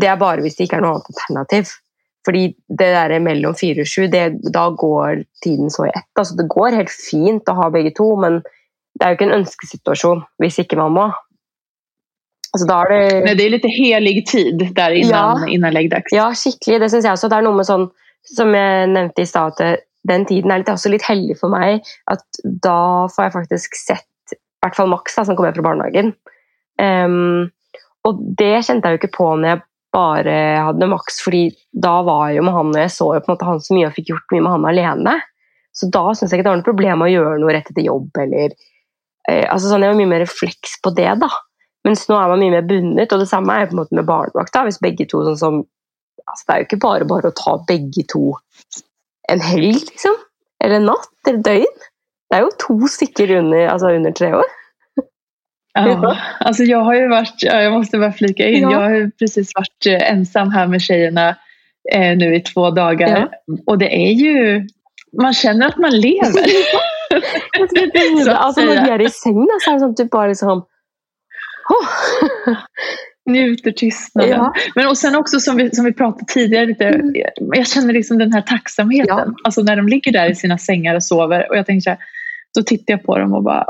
Det er bare hvis det ikke er noe annet alternativ. Fordi det der mellom fire og sju, da går tiden så i ett. Altså, det går helt fint å ha begge to, men det er jo ikke en ønskesituasjon hvis ikke man må. Altså, da er det Nei, det er litt helig tid der innan, Ja. innan leggdags. Ja, skikkelig. Det syns jeg også. Det er noe med sånn, som jeg nevnte i stad, at den tiden er litt, også litt heldig for meg. At da får jeg faktisk sett i hvert fall Max, da, som kommer fra barnehagen. Um, og det kjente jeg jo ikke på når jeg bare hadde Max, fordi da var jeg jo med han, og jeg så jo på en måte han så mye og fikk gjort mye med han alene. Så da syns jeg ikke det var noe problem å gjøre noe rett etter jobb. eller eh, altså sånn, Jeg var mye mer refleks på det, da. Mens nå er man mye mer bundet, og det samme er på en måte med barnevakt. Hvis begge to sånn som altså Det er jo ikke bare bare å ta begge to en helg, liksom. Eller en natt, eller døgn. Det er jo to stykker under, altså under tre år. Ja, alltså jag har ju varit, ja, jag måste bara flika in, Ja. jag har ju precis varit eh, ensam här med tjejerna eh, nu i två dagar. Och det är ju, man känner att man lever. *laughs* Så att *laughs* altså, når de er i seng, så er det sånn at du bare liksom *laughs* Njuter tystnaden. Ja. Men och sen också som vi, som vi pratade tidigare lite, jag känner liksom den här tacksamheten. Alltså när de ligger där i sina sängar och sover och jag tänker så här, då tittar jag på dem och bara,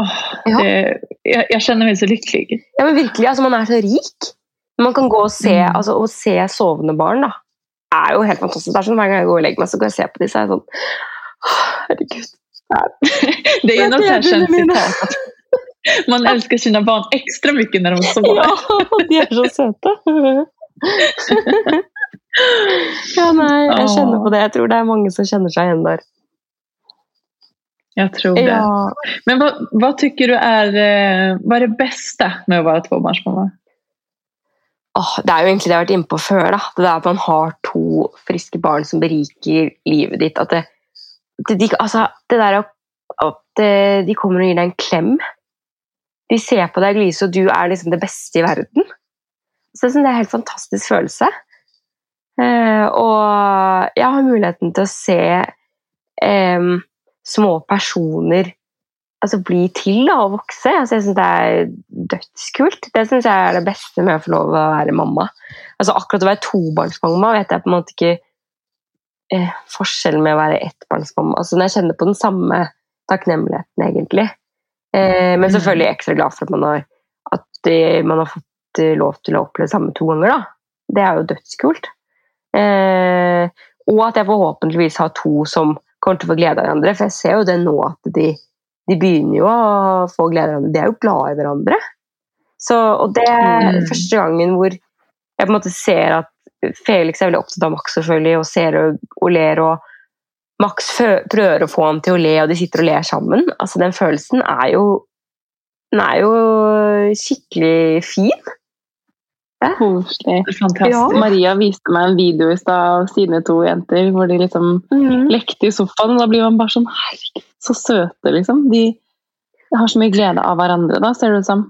åh, Ja. det, jag, jag känner mig så lycklig. Ja, men virkelig, alltså Man er så rik. Man kan gå og se, Mm. Alltså, och se sovande barn Det er jo helt fantastisk. Det er sånn Hver gang jeg går og lägger meg, så går jeg og ser på dem, så är jag sånn «Åh, Herregud. *laughs* Det är ju Jag något känt citat. Man älskar sina barn extra mycket när de sover. Ja, de er så søte. Ja, nei, jeg kjenner på det. Jeg tror det er mange som kjenner seg igjen der. Jag tror det. Ja. Men vad, vad tycker du är, eh, vad är det bästa med å være tvåbarnsmamma? Oh, det er jo egentlig det jeg har vært inne på før. Da. Det der at man har to friske barn som beriker livet ditt. At det, det, de, altså, det der at at eh, de kommer og gir deg en klem. De ser på deg lyse, og du er liksom det beste i verden. Så Det er en helt fantastisk følelse. Eh, og jeg har muligheten til å se em, små personer altså bli til da, og vokse. Altså, jeg syns det er dødskult. Det syns jeg er det beste med å få lov å være mamma. Altså, akkurat å være tobarnsmamma vet jeg på en måte ikke eh, forskjellen med å være ettbarnsmamma. Altså, når jeg kjenner på den samme takknemligheten, egentlig. Eh, men selvfølgelig er jeg ekstra glad for at man har, at eh, man har fått eh, lov til å oppleve det samme to ganger. Da. Det er jo dødskult. Eh, og at jeg forhåpentligvis har to som kommer til å få glede av hverandre. For jeg ser jo det nå at de, de begynner jo å få glede av hverandre. De er jo glad i hverandre. Så, og det er Mm. første gangen hvor jeg på en måte ser at Felix er veldig opptatt av Max selvfølgelig, og ser og, og ler. og Max prøver å få ham til å le, og de sitter og ler sammen. Altså, den følelsen er jo Den er jo skikkelig fin. Koselig. Fantastisk. Ja. Maria viste meg en video i stad av sine to jenter hvor de liksom lekte i sofaen. og Da blir man bare sånn Herregud, så søte, liksom. De har så mye glede av hverandre, da, ser det ut som.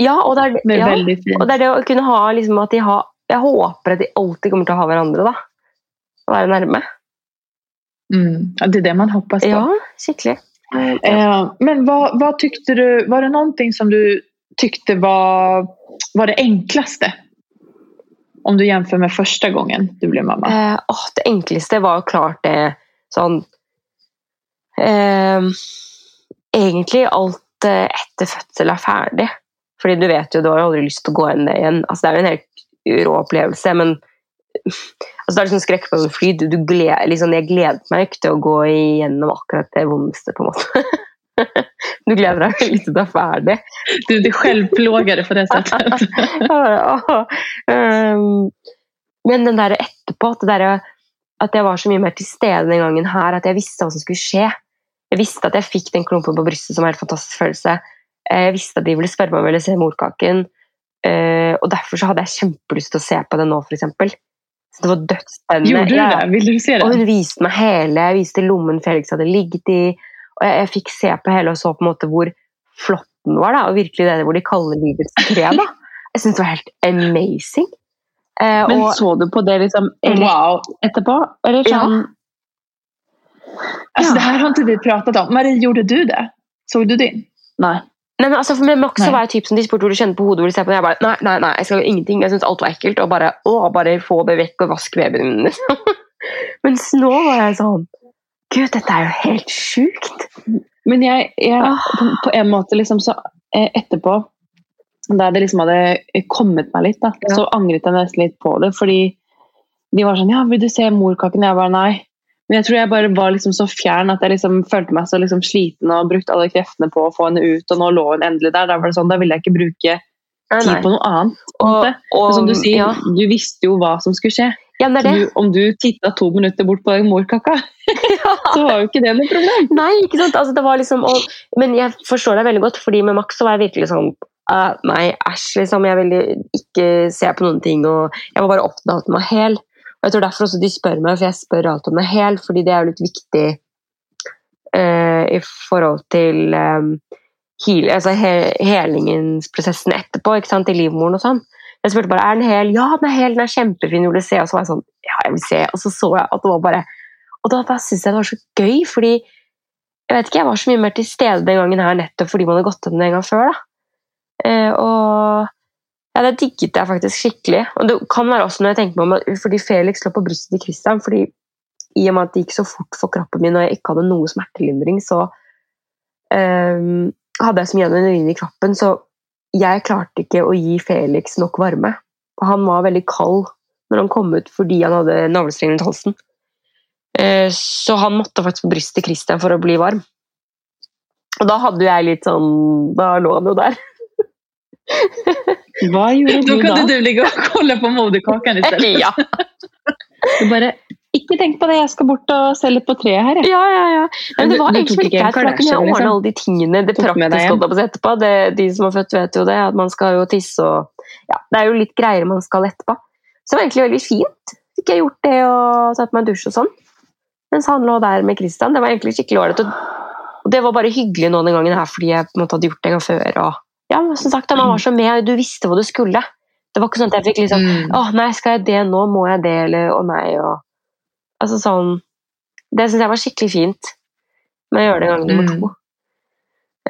Ja, og det er, Det ja, og det er det å kunne ha liksom, at de har Jeg håper at de alltid kommer til å ha hverandre, da. Å være nærme. Mm. Ja, det är det man hoppas på. Ja, skikkelig. Eh, men vad, vad tyckte du, var det någonting som du tyckte var, var det enklaste? Om du jämför med första gången du blev mamma. Eh, åh, det enkleste var klart det sånn eh, Egentlig alt eh, etter fødsel er ferdig. Fordi du vet jo, du har aldri lyst til å gå inn det igjen. Altså, det er jo en helt rå opplevelse, men altså, det er liksom skrekk på fly. Du, du gled, liksom, jeg gledet meg ikke til å gå igjennom akkurat det vondeste, på en måte. *laughs* Du gleder deg veldig til det er ferdig. Du, blir selvplågere på det *laughs* åh. Um, men den der etterpå, at, det der, at jeg var så mye mer til stede den gangen her, at jeg visste hva som skulle skje. Jeg visste at jeg fikk den klumpen på brystet som er en helt fantastisk følelse. Eh, Jeg visste at de ville spørre meg om jeg ville se morkaken. Eh, Og derfor så hadde jeg kjempelyst til å se på det nå, f.eks. Så det var dødsspennende. Gjorde du det? Vil du se og det? hun viste meg hele, jeg viste lommen Felix hadde ligget i, og jeg, jeg fikk se på hele og så på en måte hvor flott den var, da, og virkelig det hvor de kaller livets tre. da. Jeg syns det var helt amazing. Eh, Men og, så du på det liksom Wow. etterpå? Eller Ja. Altså, Ja. Det her har ikke vi pratet om. Marie, gjorde du det? Så du din? Nei. Nei, men altså, for meg Max var jeg typ som de spurte hvor du kjenner på hodet. hvor de ser på det, Jeg bare, nei, nei, nei, jeg skal gjøre ingenting. Jeg syns alt var ekkelt. Og bare å, bare få det vekk og vask babyen min. Liksom. *laughs* Mens nå var jeg sånn Gud, dette er jo helt sjukt. Men jeg, jeg på, på en måte liksom så eh, etterpå, da det liksom hadde kommet meg litt, da, Ja. så angret jeg nesten litt på det. Fordi de var sånn Ja, vil du se morkaken? Jeg bare nei. Men jeg tror jeg bare var liksom så fjern at jeg liksom følte meg så liksom sliten og brukte alle kreftene på å få henne ut, og nå lå hun endelig der. Da var det sånn, da ville jeg ikke bruke tid på noe annet. Og, og, som du sier, ja. du visste jo hva som skulle skje. ja, det det. du, om du titta to minutter bort på den morkaka, *laughs* så var jo ikke det noe problem. Nei, ikke sant? Altså, det var liksom, og, men jeg forstår deg veldig godt, fordi med Max så var jeg virkelig sånn uh, Nei, æsj, liksom. Jeg ville ikke se på noen ting. og Jeg var bare opptatt av var hel. Og jeg tror derfor også de spør meg, for jeg spør alt om det er hel, fordi det er jo litt viktig uh, i forhold til um, heal, altså he, helingsprosessen etterpå, ikke sant, i livmoren og sånn. Jeg spurte bare er den hel. Ja, den er hel, den er kjempefin. Vil du se? Og så var jeg sånn Ja, jeg vil se. Og så så jeg at det var bare Og da bare syntes jeg det var så gøy, fordi jeg vet ikke, jeg var så mye mer til stede den gangen her nettopp fordi man hadde gått gjennom det en gang før. da. Uh, og ja, det digget jeg faktisk skikkelig. Og det kan være også når jeg tenker meg om, fordi Felix lå på brystet til Christian, fordi i og med at det gikk så fort for kroppen min og jeg ikke hadde noe smertelindring, så um, hadde jeg så mye adrenalin i kroppen, så jeg klarte ikke å gi Felix nok varme. Og han var veldig kald når han kom ut fordi han hadde navlestreng rundt halsen. Eh, Så han måtte faktisk på brystet til Christian for å bli varm. Og da hadde jeg litt sånn Da lå han jo der. Hva gjorde du da? Da kunne du ligge og *laughs* kolla på moderkakan isteden. *laughs* Ja, Du bare Ikke tenk på det, jeg skal bort og se litt på treet her, jeg. ja, ja. ja. Men det var du egentlig ikke greit, for da kunne jeg ordne liksom? alle de tingene. Det praktiske holdt jeg på etterpå. Det, de som har født, vet jo det. At man skal jo tisse og Ja, det er jo litt greier man skal etterpå. Så det var egentlig veldig fint. Fikk jeg gjort det og tatt meg en dusj og sånn. Mens han lå der med Christian. Det var egentlig skikkelig ålreit. Og det var bare hyggelig nå den gangen her, fordi jeg på en måte hadde gjort det en gang før. Og, ja, men som sagt, Man var så med, og du visste hvor du skulle. Det var ikke sånn at jeg fikk liksom Mm. Å nei, skal jeg det nå? Må jeg det? Eller å nei? Og, altså sånn Det syns jeg var skikkelig fint med å gjøre det gang nummer Mm. to.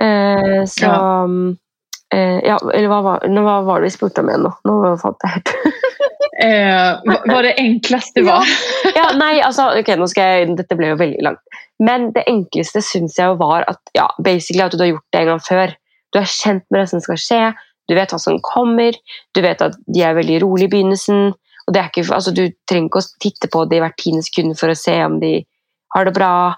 Eh, så eh, Ja, eller hva var, hva var det vi spurte om igjen nå? Nå fant jeg helt *laughs* Eh, hva vad det enkleste var. ja, nei, altså, ok, nå skal jeg, Dette ble jo veldig langt. Men det enkleste syns jeg jo var at ja, basically at du har gjort det en gang før. Du er kjent med det som skal skje, du vet hva som kommer, du vet at de er veldig rolig i begynnelsen. og det ikke, altså, Du trenger ikke å titte på det i hvert tiende sekund for å se om de har det bra.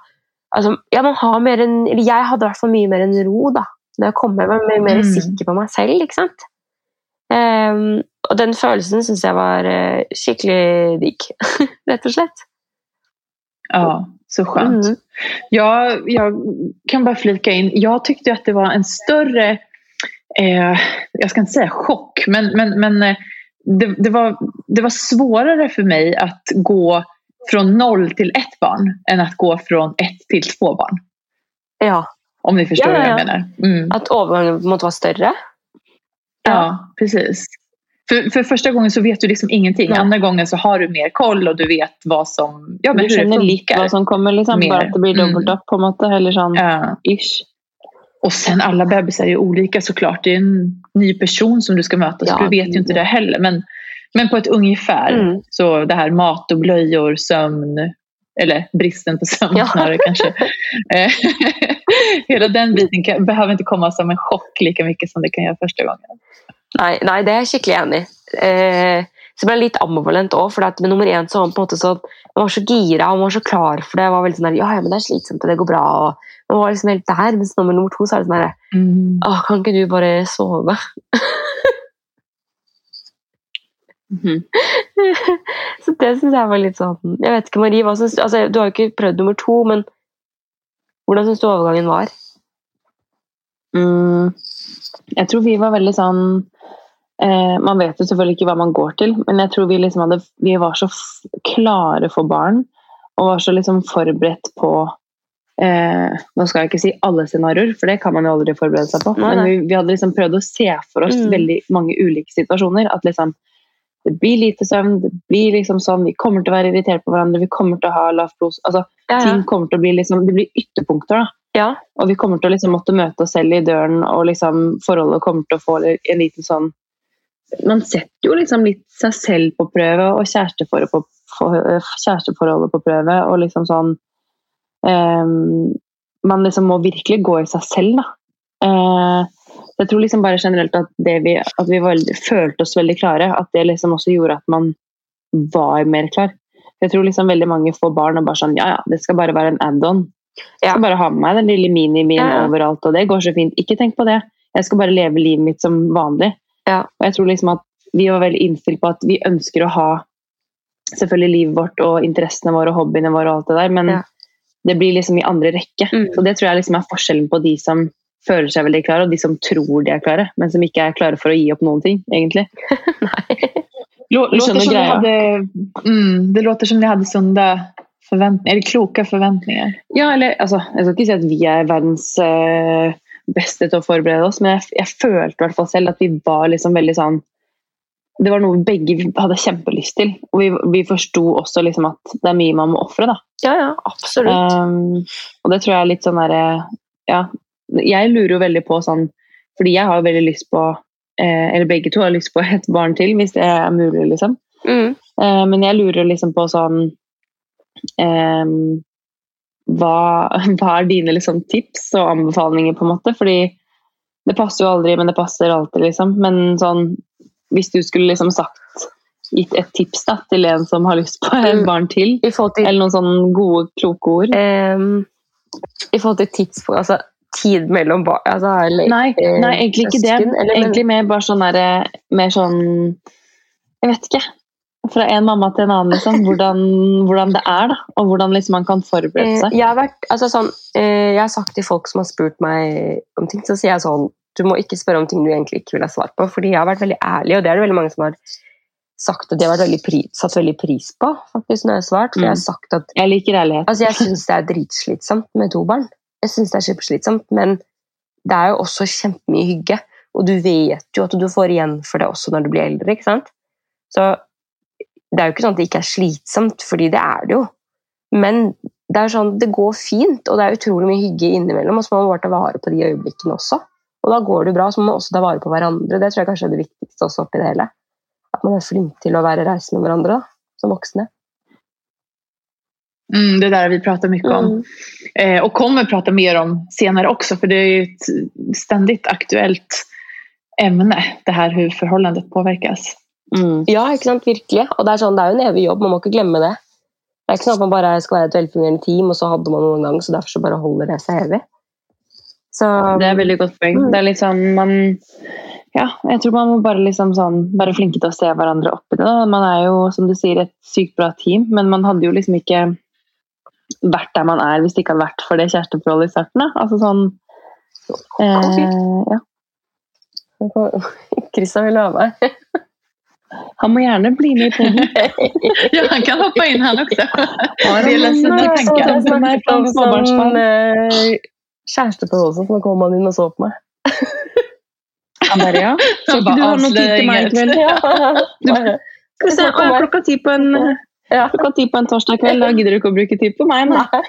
Altså, ja, man har mer en, eller Jeg hadde i hvert fall mye mer en ro da, når jeg kom hjem. Jeg mer, mer Mm. sikker på meg selv. ikke sant? Um, og den følelsen syns jeg var uh, skikkelig digg, *laughs* rett og slett. Ja, så skönt. Mm. Jag, jag kan bara flika in, jag tyckte att det var en större, eh, jag ska inte säga chock, men, men, men eh, det, det, var, det var svårare för mig att gå från noll till ett barn än att gå från ett till två barn. Ja, Om ni förstår Ja, vad jag menar. Mm. At övergången på vara större. Ja, precis. För, för första gången så vet du liksom ingenting. Ja. Andra gången så har du mer koll och du vet vad som, ja, men Du hur det funkar. hva som kommer, liksom. Mer. Bare at det blir dubbelt dobbelt opp, på måte. Eller sånn Ja. ish. Och sen alla bebisar är ju olika såklart. Det är en ny person som du ska möta så Ja, du vet ju inte det heller. Men, men på ett ungefär. Mm. Så det här mat och blöjor, sömn. Eller bristen på sömn Ja. snarare kanske. Eh, *laughs* Hela den biten kan, behöver inte komma som en chock lika mycket som det kan göra första gången. Nei, nei, det er jeg skikkelig enig i. Eh, så ble jeg litt ambivalent òg, for at med nummer én så var han på en måte så han var så gira han var så klar for det. Jeg var veldig sånn der, ja, ja, men det er slitsomt, og det går bra. og Man var liksom helt der, mens nummer, nummer to så er det sånn der, Åh, kan ikke du bare sove? Mhm. *laughs* så det syns jeg var litt sånn Jeg vet ikke, Marie, synes, altså, du har jo ikke prøvd nummer to, men hvordan syns du overgangen var? Mm. Jeg tror vi var veldig sånn eh, Man vet jo selvfølgelig ikke hva man går til, men jeg tror vi liksom hadde Vi var så klare for barn, og var så liksom forberedt på eh, Nå skal jeg ikke si alle scenarioer, for det kan man jo aldri forberede seg på. Nei, Men vi, vi hadde liksom prøvd å se for oss Mm. veldig mange ulike situasjoner. At liksom det blir lite søvn, det blir liksom sånn, vi kommer til å være irritert på hverandre, vi kommer til å ha lavt blod altså, Ja, ja. Ting kommer til å bli liksom Det blir ytterpunkter, da. Ja. Og vi kommer til å liksom måtte møte oss selv i døren, og liksom forholdet kommer til å få en liten sånn Man setter jo liksom litt seg selv på prøve, og kjæresteforholdet på, for, kjæresteforholdet på prøve, og liksom sånn um, Man liksom må virkelig gå i seg selv, da. Uh, jeg tror liksom bare generelt at, vi, at vi var, følte oss veldig klare, at det liksom også gjorde at man var mer klar. Jeg tror liksom veldig mange får barn og bare sånn Ja, ja, det skal bare være en add-on. Jeg skal bare ha med meg den lille minimien Ja, ja. overalt, og det går så fint. Ikke tenk på det. Jeg skal bare leve livet mitt som vanlig. Ja. Og jeg tror liksom at vi var veldig innstilt på at vi ønsker å ha selvfølgelig livet vårt og interessene våre og hobbyene våre og alt det der, men Ja. det blir liksom i andre rekke. Mm. Så det tror jeg liksom er forskjellen på de som føler seg veldig klare, og de som tror de er klare, men som ikke er klare for å gi opp noen ting, egentlig. *laughs* Lå- Du Låter som de hadde, hade, mm, det låter som de hadde sånn sunda förväntningar, eller kloke forventninger. Ja, eller altså, jeg skal ikke si at vi er verdens eh, beste til å forberede oss, men jeg, jeg følte i hvert fall selv at vi var liksom veldig sånn Det var noe begge hadde kjempelyst til. Og vi, vi forsto også liksom at det er mye man må ofre, da. ja, ja, absolutt. Um, og det tror jeg er litt sånn derre Ja, jeg lurer jo veldig på sånn Fordi jeg har jo veldig lyst på eh, Eller begge to har lyst på et barn til, hvis det er mulig, liksom. Mm. Eh, men jeg lurer liksom på sånn ehm, hva, *laughs* hva er dine liksom, tips og anbefalinger, på en måte? Fordi det passer jo aldri, men det passer alltid, liksom. Men sånn, hvis du skulle liksom sagt gitt et tips da, til en som har lyst på et Mm. barn til, I til eller noen sånne gode, kloke ord Ehm, I forhold til tidspunkt Altså tid mellom barn altså, eller, Nei, eh, nei, egentlig ikke det. eller, Egentlig mer bare sånn derre Mer sånn Jeg vet ikke. Fra en mamma til en annen, liksom. Hvordan, hvordan det er, da. Og hvordan liksom man kan forberede Eh, seg. Jeg har, vært, altså sånn, eh, jeg har sagt til folk som har spurt meg om ting, så sier jeg sånn Du må ikke spørre om ting du egentlig ikke vil ha svar på, fordi jeg har vært veldig ærlig, og det er det veldig mange som har sagt og de har vært veldig pri, satt veldig pris på, faktisk, når jeg har svart. For jeg har sagt at Jeg liker ærlighet. Altså, jeg syns det er dritslitsomt med to barn. Jeg synes det er kjempeslitsomt, men det er jo også kjempemye hygge. Og du vet jo at du får igjen for det også når du blir eldre, ikke sant? Så det er jo ikke sånn at det ikke er slitsomt, fordi det er det jo. Men det er sånn, det går fint, og det er utrolig mye hygge innimellom, og så må man bare ta vare på de øyeblikkene også. Og da går det jo bra, så må man også ta vare på hverandre. Det tror jeg kanskje er det viktigste også oppi det hele. At man er flink til å være reisende med hverandre, da, som voksne. Mm, det där vi pratar mycket om. Mm. Eh, och kommer prata mer om senere også, for det er ju ett ständigt aktuellt ämne, det här hur förhållandet påverkas. Mm. Ja, ikke sant? virkelig. Og det er, sånn, det er jo en evig jobb, man må ikke glemme det. Det er ikke sånn at man bare skal være et velfungerende team, og så hadde man noen gang, så derfor så bare holder det seg evig. Så Det er veldig godt poeng. Mm. Det er litt sånn man Ja, jeg tror man må bare liksom sånn være flinke til å se hverandre oppi det. da. Man er jo, som du sier, et sykt bra team, men man hadde jo liksom ikke vært der man er hvis det ikke hadde vært for det kjæresteforholdet i starten. da. Altså sånn eh, ja. Christian vil ha meg. *laughs* Han må gjerne bli med i podden. *laughs* Ja, han kan hoppe inn, han også. Har han er fra Sånn, kjæresteforhold så kom han inn og så på meg. *laughs* Han bare ja. Så ikke du har noe tid til meg i kveld? Ja. *laughs* Skal vi se, å, klokka ti på en Ja. Klokka ti på en torsdag kveld, da gidder du ikke å bruke tid på meg. Nei.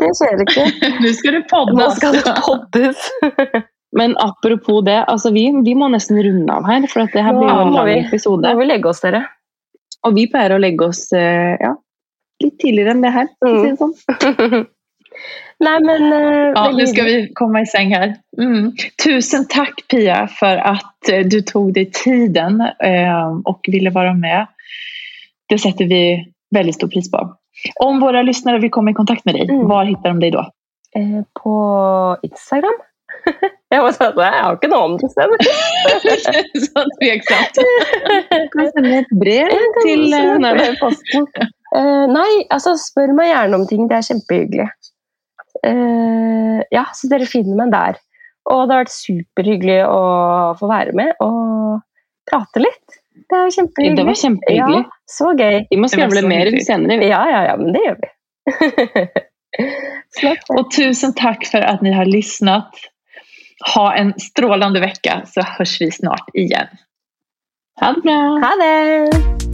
Det skjer ikke. Nu ska det Nå skal det poddes. Men apropos det, altså vi, vi må nesten runde av her, for at det her blir jo en lang vi. episode. Nå må vi legge oss, dere. Og vi pleier å legge oss eh, ja, litt tidligere enn det her. for å si det sånn. *laughs* Nei, men eh, Ja, nå skal vi komme i seng her. Mm. Tusen takk, Pia for att eh, du tog deg tiden og och ville være med. Det setter vi veldig stor pris på. Om våre lyttere vil komme i kontakt med deg, Mm. var hittar de deg da? På Instagram. *laughs* Jeg må si at jeg har ikke noe om det sted. *laughs* Så sant? Kan sende et brev til eh, nei, nei. posten. Eh, nei, altså spør meg gjerne om ting. Det er kjempehyggelig. Uh, ja, så dere finner meg der. Og det har vært superhyggelig å få være med og prate litt. Det er kjempehyggelig. Det var kjempehyggelig. Ja, så gøy. Vi må Det skravle mer senere. Ja, ja, ja, men det gjør vi. *laughs* og Och tusen takk for at ni har lyssnat. Ha en strålande vecka så hörs vi snart igen. Ha det bra! Ha det!